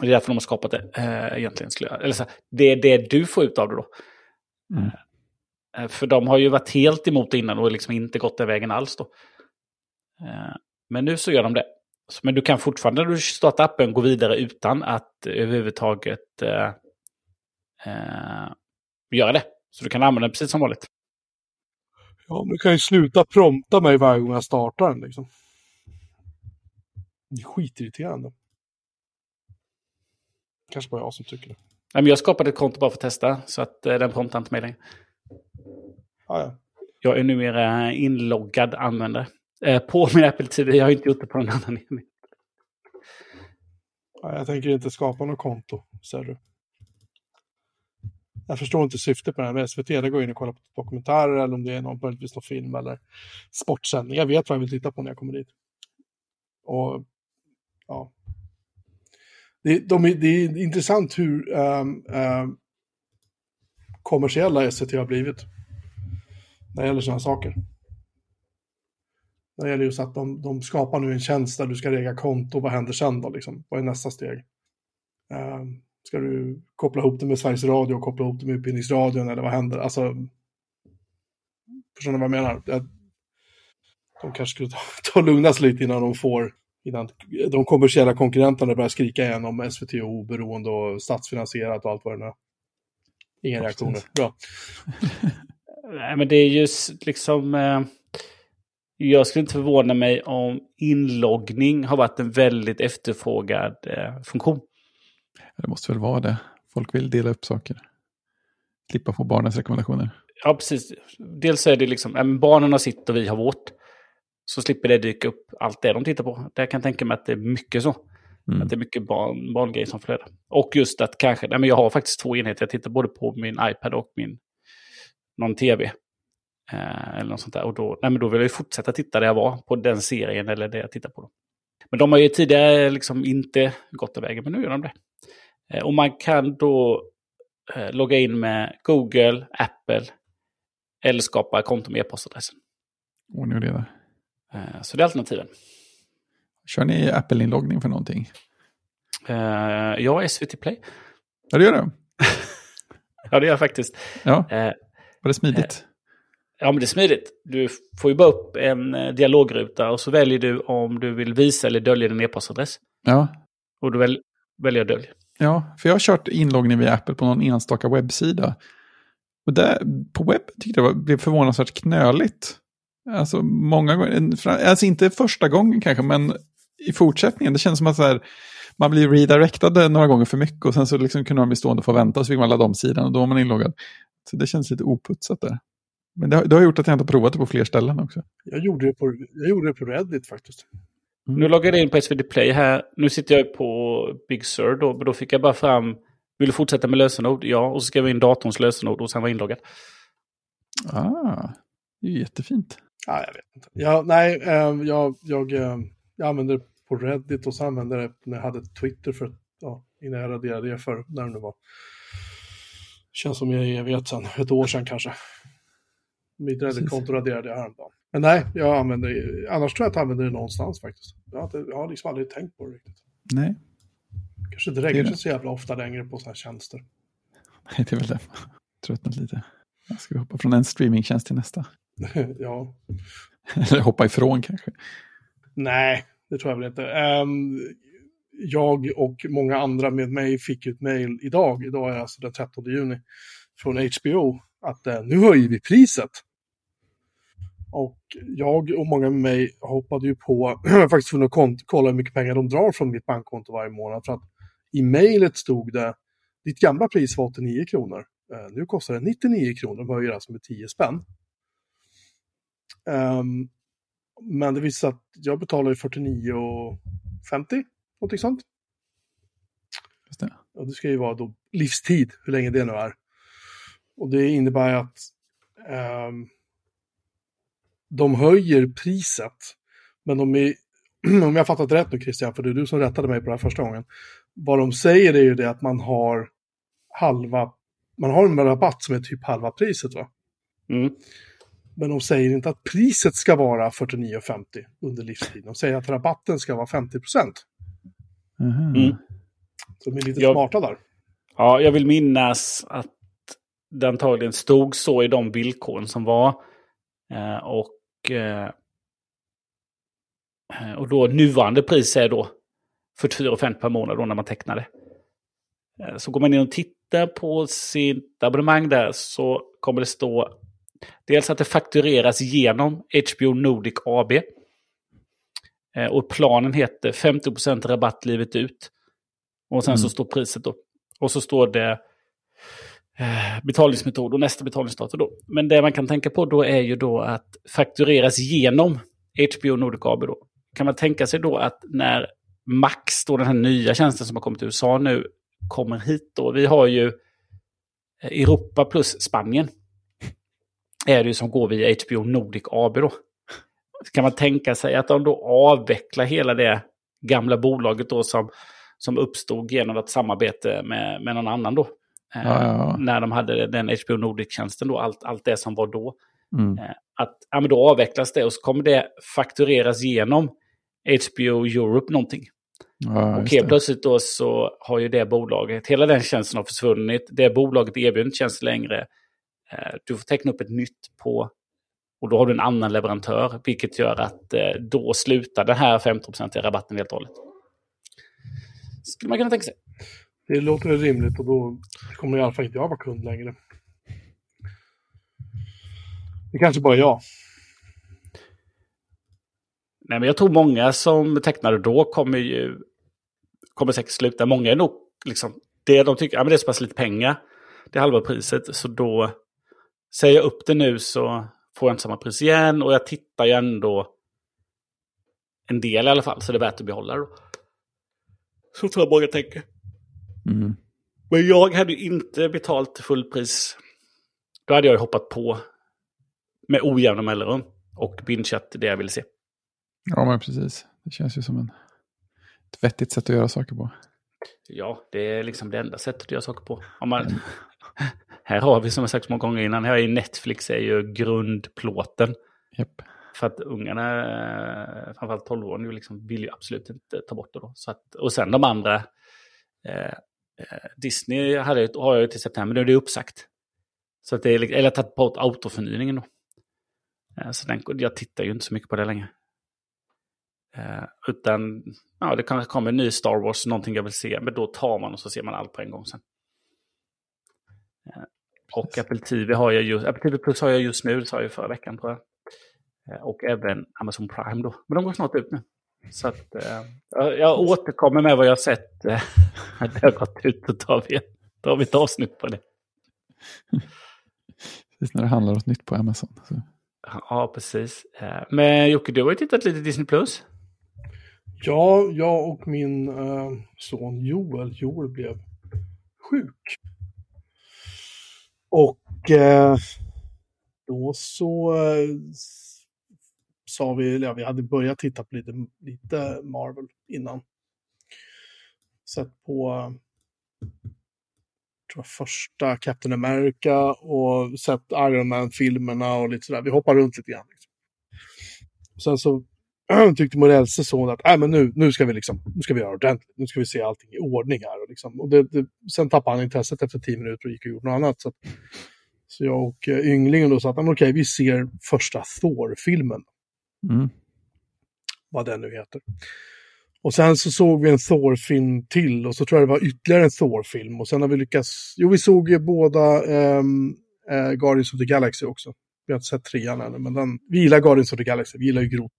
Det är därför de har skapat det eh, egentligen. Eller så, det är det du får ut av det då. Mm. Eh, för de har ju varit helt emot det innan och liksom inte gått den vägen alls då. Men nu så gör de det. Men du kan fortfarande när du startar appen gå vidare utan att överhuvudtaget eh, eh, göra det. Så du kan använda den precis som vanligt. Ja, men du kan ju sluta prompta mig varje gång jag startar den liksom. Det är skitirriterande. Kanske bara jag som tycker det. Nej, men jag skapade ett konto bara för att testa, så att eh, den promptar inte mig längre. Ah, ja. Jag är numera inloggad användare. Eh, på min Apple TV, jag har inte gjort det på någon annan enhet. Jag tänker inte skapa något konto, säger du. Jag förstår inte syftet med det här med SVT. Det går in och kollar på dokumentärer eller om det är någon, möjligtvis någon film eller sportsändning. Jag vet vad jag vill titta på när jag kommer dit. Och ja, det, de, det är intressant hur um, um, kommersiella SVT har blivit. När det gäller sådana saker. Det gäller just att de, de skapar nu en tjänst där du ska regga konto. Vad händer sen då? Liksom? Vad är nästa steg? Um, ska du koppla ihop det med Sveriges Radio och koppla ihop det med Utbildningsradion eller vad händer? Alltså, förstår ni vad jag menar? De kanske skulle ta, ta lugna sig lite innan de får innan de kommersiella konkurrenterna börjar skrika igen om SVT och oberoende och statsfinansierat och allt vad det är. Inga reaktioner. Bra. Nej, men det är just liksom... Eh, jag skulle inte förvåna mig om inloggning har varit en väldigt efterfrågad eh, funktion. Det måste väl vara det. Folk vill dela upp saker. Klippa på barnens rekommendationer. Ja, precis. Dels är det liksom, äh, barnen har sitt och vi har vårt. Så slipper det dyka upp allt det de tittar på. Där kan jag tänka mig att det är mycket så. Mm. Att det är mycket barn, barngrejer som flödar. Och just att kanske, nej men jag har faktiskt två enheter. Jag tittar både på min iPad och min någon tv. Eh, eller något sånt där. Och då, nej men då vill jag fortsätta titta där jag var på den serien eller det jag tittar på. Då. Men de har ju tidigare liksom inte gått den vägen, men nu gör de det. Eh, och man kan då eh, logga in med Google, Apple eller skapa konto med e-postadressen. Ordning och reda. Eh, så det är alternativen. Kör ni Apple-inloggning för någonting? Uh, ja, SVT Play. Ja, det gör det. ja, det gör jag faktiskt. Ja. Uh, Var det smidigt? Ja, men det är smidigt. Du får ju bara upp en dialogruta och så väljer du om du vill visa eller dölja din e-postadress. Ja. Och du väl, väljer dölj. Ja, för jag har kört inloggning via Apple på någon enstaka webbsida. Och där, på webb tyckte jag det blev förvånansvärt knöligt. Alltså många gånger, alltså inte första gången kanske, men i fortsättningen. Det känns som att så här, man blir redirectad några gånger för mycket och sen så liksom kunde man bli stående och få vänta så fick man ladda om sidan och då var man inloggad. Så det känns lite oputsat där. Men det har, det har gjort att jag inte har provat det på fler ställen också. Jag gjorde det på, jag gjorde det på Reddit faktiskt. Mm. Nu loggade jag in på SvD Play här. Nu sitter jag på Big Sur då, men då fick jag bara fram vill du fortsätta med lösenord? Ja, och så skrev jag in datorns lösenord och sen var inloggad. Ah, det är ju jättefint. Ja, jag vet inte. Ja, nej, eh, jag, jag, eh, jag använder det på Reddit och så använde det när jag hade Twitter för, ja, innan jag raderade det för, när det nu var. Känns som jag är vet sedan, ett år sedan kanske. Mitt Reddit-konto raderade jag häromdagen. Men nej, jag använder annars tror jag att jag använder det någonstans faktiskt. Jag har, jag har liksom aldrig tänkt på det riktigt. Nej. Kanske inte sig så jävla ofta längre på sådana här tjänster. Nej, det är väl det. Tröttnat lite. Jag ska hoppa från en streamingtjänst till nästa. ja. Eller hoppa ifrån kanske. Nej, det tror jag väl inte. Um, jag och många andra med mig fick ett mejl idag, idag är alltså den 13 juni, från HBO att uh, nu höjer vi priset. Och jag och många med mig hoppade ju på, faktiskt för att kolla hur mycket pengar de drar från mitt bankkonto varje månad. För att i mejlet stod det, ditt gamla pris var 89 kronor. Uh, nu kostar det 99 kronor, de höjer alltså med 10 spänn. Um, men det visar att jag betalar 49,50, någonting sånt. Just det. Och det ska ju vara då livstid, hur länge det nu är. Och det innebär att um, de höjer priset, men de är, om jag fattat rätt nu Christian, för det är du som rättade mig på det här första gången, vad de säger är ju det att man har halva, man har en rabatt som är typ halva priset va? Mm. Men de säger inte att priset ska vara 49,50 under livstid. De säger att rabatten ska vara 50 procent. Mm. Så de är lite jag, smarta där. Ja, jag vill minnas att det antagligen stod så i de villkoren som var. Eh, och, och då nuvarande pris är då 44,50 per månad då när man tecknar det. Eh, så går man in och tittar på sitt abonnemang där så kommer det stå Dels att det faktureras genom HBO Nordic AB. Eh, och planen heter 50% rabatt livet ut. Och sen mm. så står priset då. Och så står det eh, Eh, betalningsmetod och nästa betalningsdatum då. Men det man kan tänka på då är ju då att faktureras genom HBO Nordic AB då. Kan man tänka sig då att när Max, då den här nya tjänsten som har kommit till USA nu, kommer hit då. Vi har ju eh, Europa plus Spanien är det ju som går via HBO Nordic AB då. Kan man tänka sig att de då avvecklar hela det gamla bolaget då som, som uppstod genom ett samarbete med, med någon annan då. Eh, ja, ja. När de hade den HBO Nordic-tjänsten då, allt, allt det som var då. Mm. Eh, att ja, men då avvecklas det och så kommer det faktureras genom HBO Europe någonting. Ja, och helt plötsligt då så har ju det bolaget, hela den tjänsten har försvunnit. Det bolaget erbjuder inte tjänst längre. Eh, du får teckna upp ett nytt på och då har du en annan leverantör, vilket gör att då slutar den här 15% rabatten helt och hållet. Skulle man kunna tänka sig. Det låter väl rimligt och då kommer i alla fall inte jag vara kund längre. Det kanske bara är jag. Nej, men jag tror många som tecknade då kommer ju kommer säkert sluta. Många är nog liksom, det de tycker, ja men det är så pass lite pengar. Det är halva priset, så då Säger jag upp det nu så får jag inte samma pris igen och jag tittar ju ändå en del i alla fall så det är värt att behålla. Då. Så tror jag många tänker. Mm. Men jag hade ju inte betalt fullpris. Då hade jag ju hoppat på med ojämna mellanrum och bingeat det jag ville se. Ja, men precis. Det känns ju som en, ett vettigt sätt att göra saker på. Ja, det är liksom det enda sättet att göra saker på. Om man, här har vi som jag sagt så många gånger innan, här är ju Netflix är ju grundplåten. Japp. För att ungarna, eh, framförallt 12-åringar, liksom vill ju absolut inte ta bort det då. Så att, och sen de andra, eh, Disney hade, har jag ju till september, nu är det uppsagt. Så att det är, eller tagit bort autoförnyningen då. Eh, så den, jag tittar ju inte så mycket på det längre. Eh, utan, ja det kanske kommer en ny Star Wars, någonting jag vill se, men då tar man och så ser man allt på en gång sen. Eh, och Apple TV har jag just, Apple TV Plus har jag just nu, det sa jag ju förra veckan tror jag. Eh, Och även Amazon Prime då. Men de går snart ut nu. Så att eh, jag, återkommer med vad jag har sett. eh, att det har gått ut och tar vi, tar vi ett avsnitt på det. Precis när det handlar om nytt på Amazon. Så. Ja, precis. Eh, Men Jocke, du har ju tittat lite Disney Plus. Ja, jag och min eh, son Joel, Joel blev sjuk. Och eh, då så eh, sa vi, ja, vi hade börjat titta på lite, lite Marvel innan. Sett på tror jag, första Captain America och sett Iron Man-filmerna och lite sådär. Vi hoppar runt lite grann. Liksom. Sen så tyckte Morells son att äh, men nu, nu, ska vi liksom, nu ska vi göra ordentligt. Nu ska vi se allting i ordning här. Och liksom. och det, det, sen tappade han intresset efter tio minuter och gick och gjorde något annat. Så, att, så jag och eh, ynglingen då sa att okej, okay, vi ser första Thor-filmen, Mm. vad den nu heter. Och sen så såg vi en Thor-film till och så tror jag det var ytterligare en Thor-film. Och sen har vi lyckats, jo vi såg ju båda ehm, eh, Guardians of the Galaxy också. Vi har inte sett trean ännu, men den, vi gillar Guardians of the Galaxy, vi gillar ju Groot.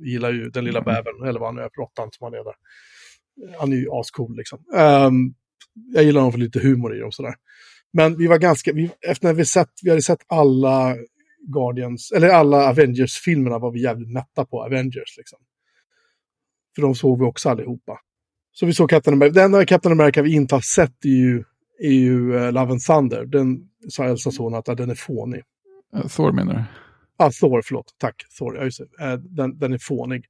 Vi gillar ju den lilla bävern, eller vad han nu är, råttan som han är där. Han är ju ascool liksom. Ehm, jag gillar honom för lite humor i dem sådär. Men vi var ganska, vi, efter när vi sett, vi hade sett alla Guardians, eller alla Avengers-filmerna var vi jävligt mätta på Avengers liksom. För de såg vi också allihopa. Så vi såg Captain America. Den enda Captain America vi inte har sett är ju, är ju eh, Love and Thunder. Den sa Elsa son att ja, den är fånig. Eh, Thor menar du? Ah, Thor, förlåt. Tack. Thor, ja, just det. Eh, den, den är fånig.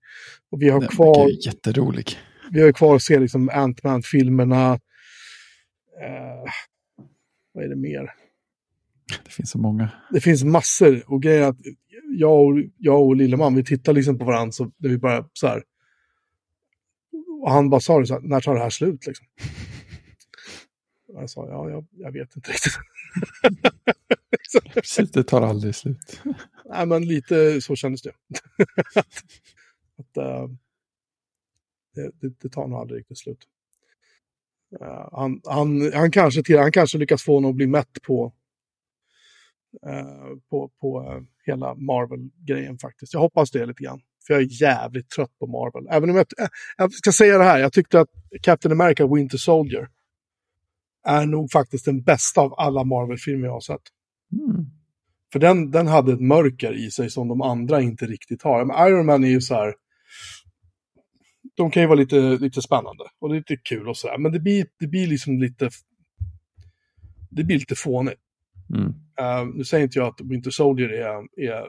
Och vi har Den kvar... ju jätterolig. Vi har kvar att se liksom Ant-Man-filmerna. Eh, vad är det mer? Det finns så många. Det finns massor. Och grejen är att jag och, jag och Lilleman, vi tittar liksom på varandra så när vi bara så här. Och han bara sa det så här, när tar det här slut liksom? Jag sa, ja, jag, jag vet inte riktigt. Precis, det tar aldrig slut. Nej, men lite så kändes det. att, att, eh, det, det, det tar nog aldrig riktigt slut. Eh, han, han, han, kanske till, han kanske lyckas få honom att bli mätt på, på, på eh, hela Marvel-grejen faktiskt. Jag hoppas det lite grann. För jag är jävligt trött på Marvel. Även om jag, eh, jag ska säga det här, jag tyckte att Captain America Winter Soldier är nog faktiskt den bästa av alla Marvel-filmer jag har sett. Mm. För den, den hade ett mörker i sig som de andra inte riktigt har. Men Iron Man är ju så här... De kan ju vara lite, lite spännande och lite kul och sådär. Men det blir, det blir liksom lite... Det blir lite fånigt. Mm. Uh, nu säger inte jag att Winter Soldier är, är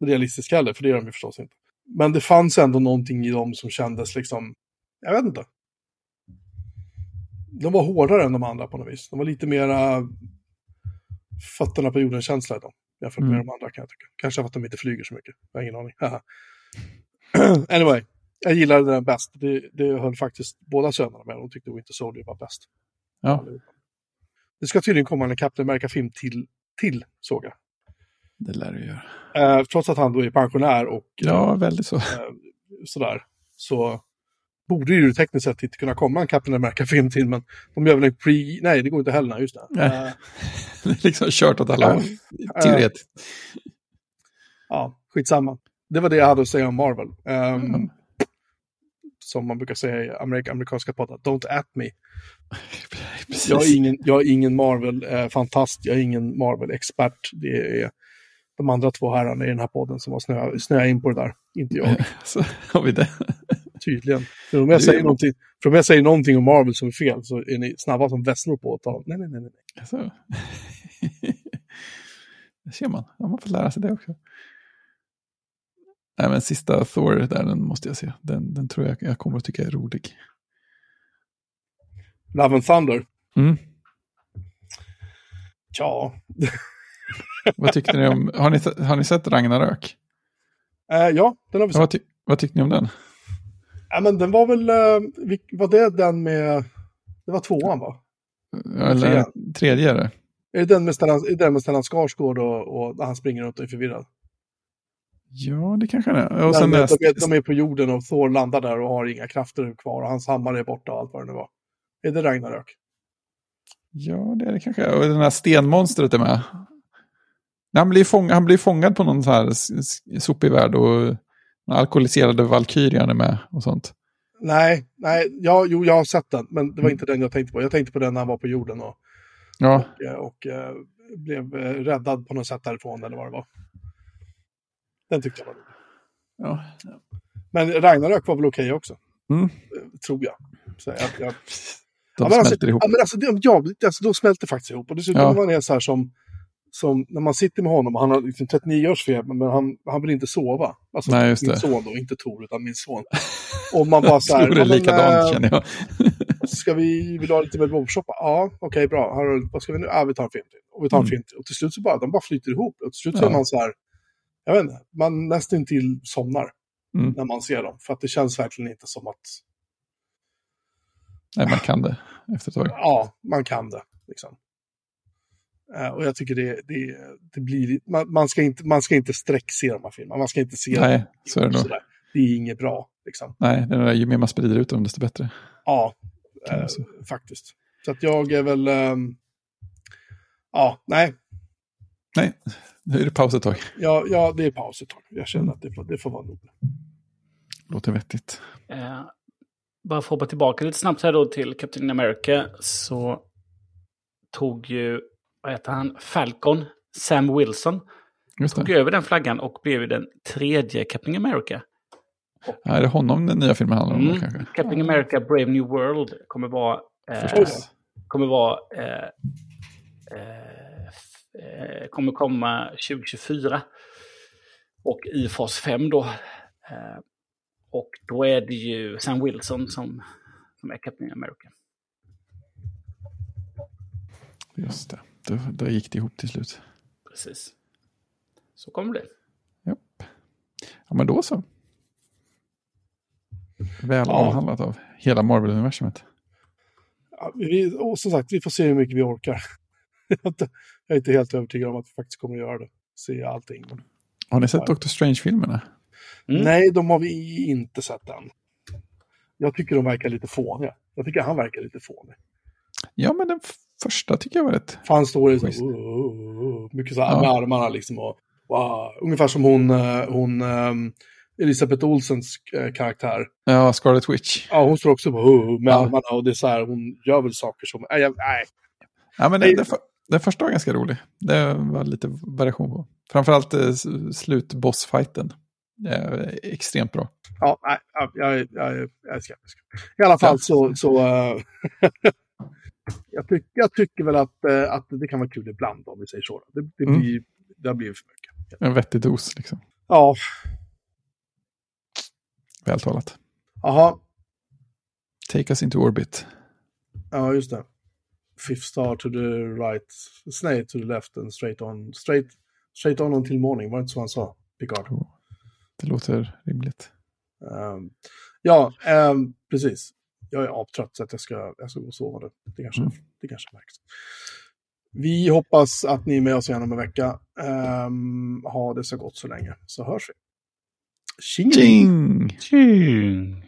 jätterealistisk heller, för det är de ju förstås inte. Men det fanns ändå någonting i dem som kändes liksom... Jag vet inte. De var hårdare än de andra på något vis. De var lite mera fötterna på jorden-känsla i dem. Jämfört med Mm. de andra kan jag tycka. Kanske för att de inte flyger så mycket. Jag har ingen aning. Anyway, jag gillade den bäst. Det, det höll faktiskt båda sönerna med. De tyckte Winter Soldier var bäst. Ja, Det ska tydligen komma en Captain America-film till, till, såg jag. det lär du göra. Eh, trots att han då är pensionär och Ja, väldigt så. eh, sådär. Så borde ju tekniskt sett inte kunna komma en Captain America-film till. Men de gör väl en pre... Nej, det går inte heller. Just det. Nej. Eh, Det är liksom kört åt alla Ja. håll. Teoretiskt. ja, skitsamma. Det var det jag hade att säga om Marvel. Ehm, Mm. Som man brukar säga i amerik amerikanska poddar, don't at me. Precis. Jag är ingen, jag är ingen Marvel-fantast, jag är ingen Marvel-expert. Det är de andra två herrarna i den här podden som har snöat snöa in på det där, inte jag. Så har vi det. Tydligen. För om jag, säger någonting, för om jag säger någonting om Marvel som är fel så är ni snabba som vesslor på att tala om nej, nej, nej, nej. Alltså. det ser man. Ja, man får lära sig det också. Nej, men sista Thor där, den måste jag se. Den, den tror jag jag kommer att tycka är rolig. Love and Thunder. Mm. Ja, Vad tyckte ni om, har ni, har ni sett Ragnarök? eh, ja den har vi Ja, sett. vad, ty, vad tyckte ni om den? Ja, men den var väl, eh, var det den med, det var tvåan va? Eller tredje är det? Är det den med Stellan, den med Stellan Skarsgård och, och han springer runt och är förvirrad? Ja, det kanske det är. Och sen de, är, de är på jorden och Thor landar där och har inga krafter kvar och hans hammare är borta och allt vad det nu var. Är det Ragnarök? Ja, det är det kanske. Och den här stenmonstret är med. Han blir, fång, han blir fångad på någon så här sopig värld och den alkoholiserade valkyrian är med och sånt. Nej, nej, ja, jo, jag har sett den, men det var inte den jag tänkte på. Jag tänkte på den när han var på jorden och, Ja, och, och eh, blev eh, räddad på något sätt därifrån eller vad det var. Den tyckte jag var rolig. ja. Men Ragnarök var väl okej också, Mm. eh, tror jag. Så jag, jag De ja, alltså, smälter ihop. Ja, men alltså, det, ja, alltså, de smälter faktiskt ihop. Och dessutom Ja. var är så här som, som, när man sitter med honom, han har liksom 39 års feber, men han, han vill inte sova. Alltså Nej, just min det. son då, inte Tor, utan min son. Och man bara så här, tror det är likadant eh, känner jag. Ska vi, vill du ha lite mer bobshoppa? Ja, okej, bra. Har, vad ska vi nu? Ja, vi tar en film till. Och vi tar en Mm. film till. Och till slut så bara, de bara flyter ihop. Och till slut så Ja. är man så här, jag vet inte, man nästan till somnar Mm. när man ser dem. För att det känns verkligen inte som att, Nej, man kan det efter ett tag. ja, man kan det. Liksom. Eh, och jag tycker det, det, det blir, man, man, ska inte, man ska inte sträckse de här filmerna. Man ska inte se Nej, dem. så är det nog. Det är inget bra, liksom. Nej, det är, ju mer man sprider ut dem, desto bättre. Ja, eh, faktiskt. Så att jag är väl, ehm, ja, nej, Nej, nu är det paus ett tag. Ja, ja, det är paus ett tag. Jag känner att det får, det får vara nog. Låter vettigt. Eh, bara för att hoppa tillbaka lite snabbt här då till Captain America så tog ju, vad heter han, Falcon, Sam Wilson, tog över den flaggan och blev ju den tredje Captain America. Ja, är det honom den nya filmen handlar om då, Mm. kanske? Captain America Brave New World kommer vara, eh, kommer vara eh, eh, eh, kommer komma 2024. Och i fas 5 då. Och då är det ju Sam Wilson som, som är Captain America. Just det. Då, då gick det ihop till slut. Precis. Så kommer det. Japp. Ja, men då så. Väl Ja. avhandlat av hela Marvel-universumet. Ja, vi, och som sagt, vi får se hur mycket vi orkar. jag är inte- helt övertygad om att vi faktiskt kommer att göra det. Se allting. Har ni sett. Doctor Strange-filmerna? Mm. Nej, de har vi inte sett än. Jag tycker de verkar lite fåniga. Jag tycker han verkar lite fånig. Ja, men den första tycker jag var rätt. För han står i så, uh, uh, uh, mycket så här Ja. med armarna liksom. Och, wow. Ungefär som hon, eh, hon ehm, Elisabeth Olsens eh, karaktär. Ja, Scarlet Witch. Ja, hon står också på uh, med Ja. armarna och det är så här, hon gör väl saker som, nej, nej. Ja, men den, den, för, den första var ganska rolig. Det var lite variation på. Framförallt eh, slutbossfighten. Är extremt bra. Ja, jag, jag, jag är skeptisk. I alla fall så, så eh, jag, tyck, jag tycker väl att, eh, att det kan vara kul ibland om vi säger så. Det, det, Mm. blir, det har blivit för mycket. En vettig dos, liksom. Ja, Vältalat. jaha, Take us into orbit. ja just det. Fifth star to the right, snake to the left and straight on, straight, straight on until morning, var det inte så han sa? Picard. Det låter rimligt. Ehm, ja, ehm, precis. Jag är aptrött så att jag ska, jag ska gå och sova nu. Det kanske, Mm. det kanske märks. Vi hoppas att ni är med oss igen om en vecka. Um, ha det så gott så länge, så hörs vi. Tjingeling! Ching!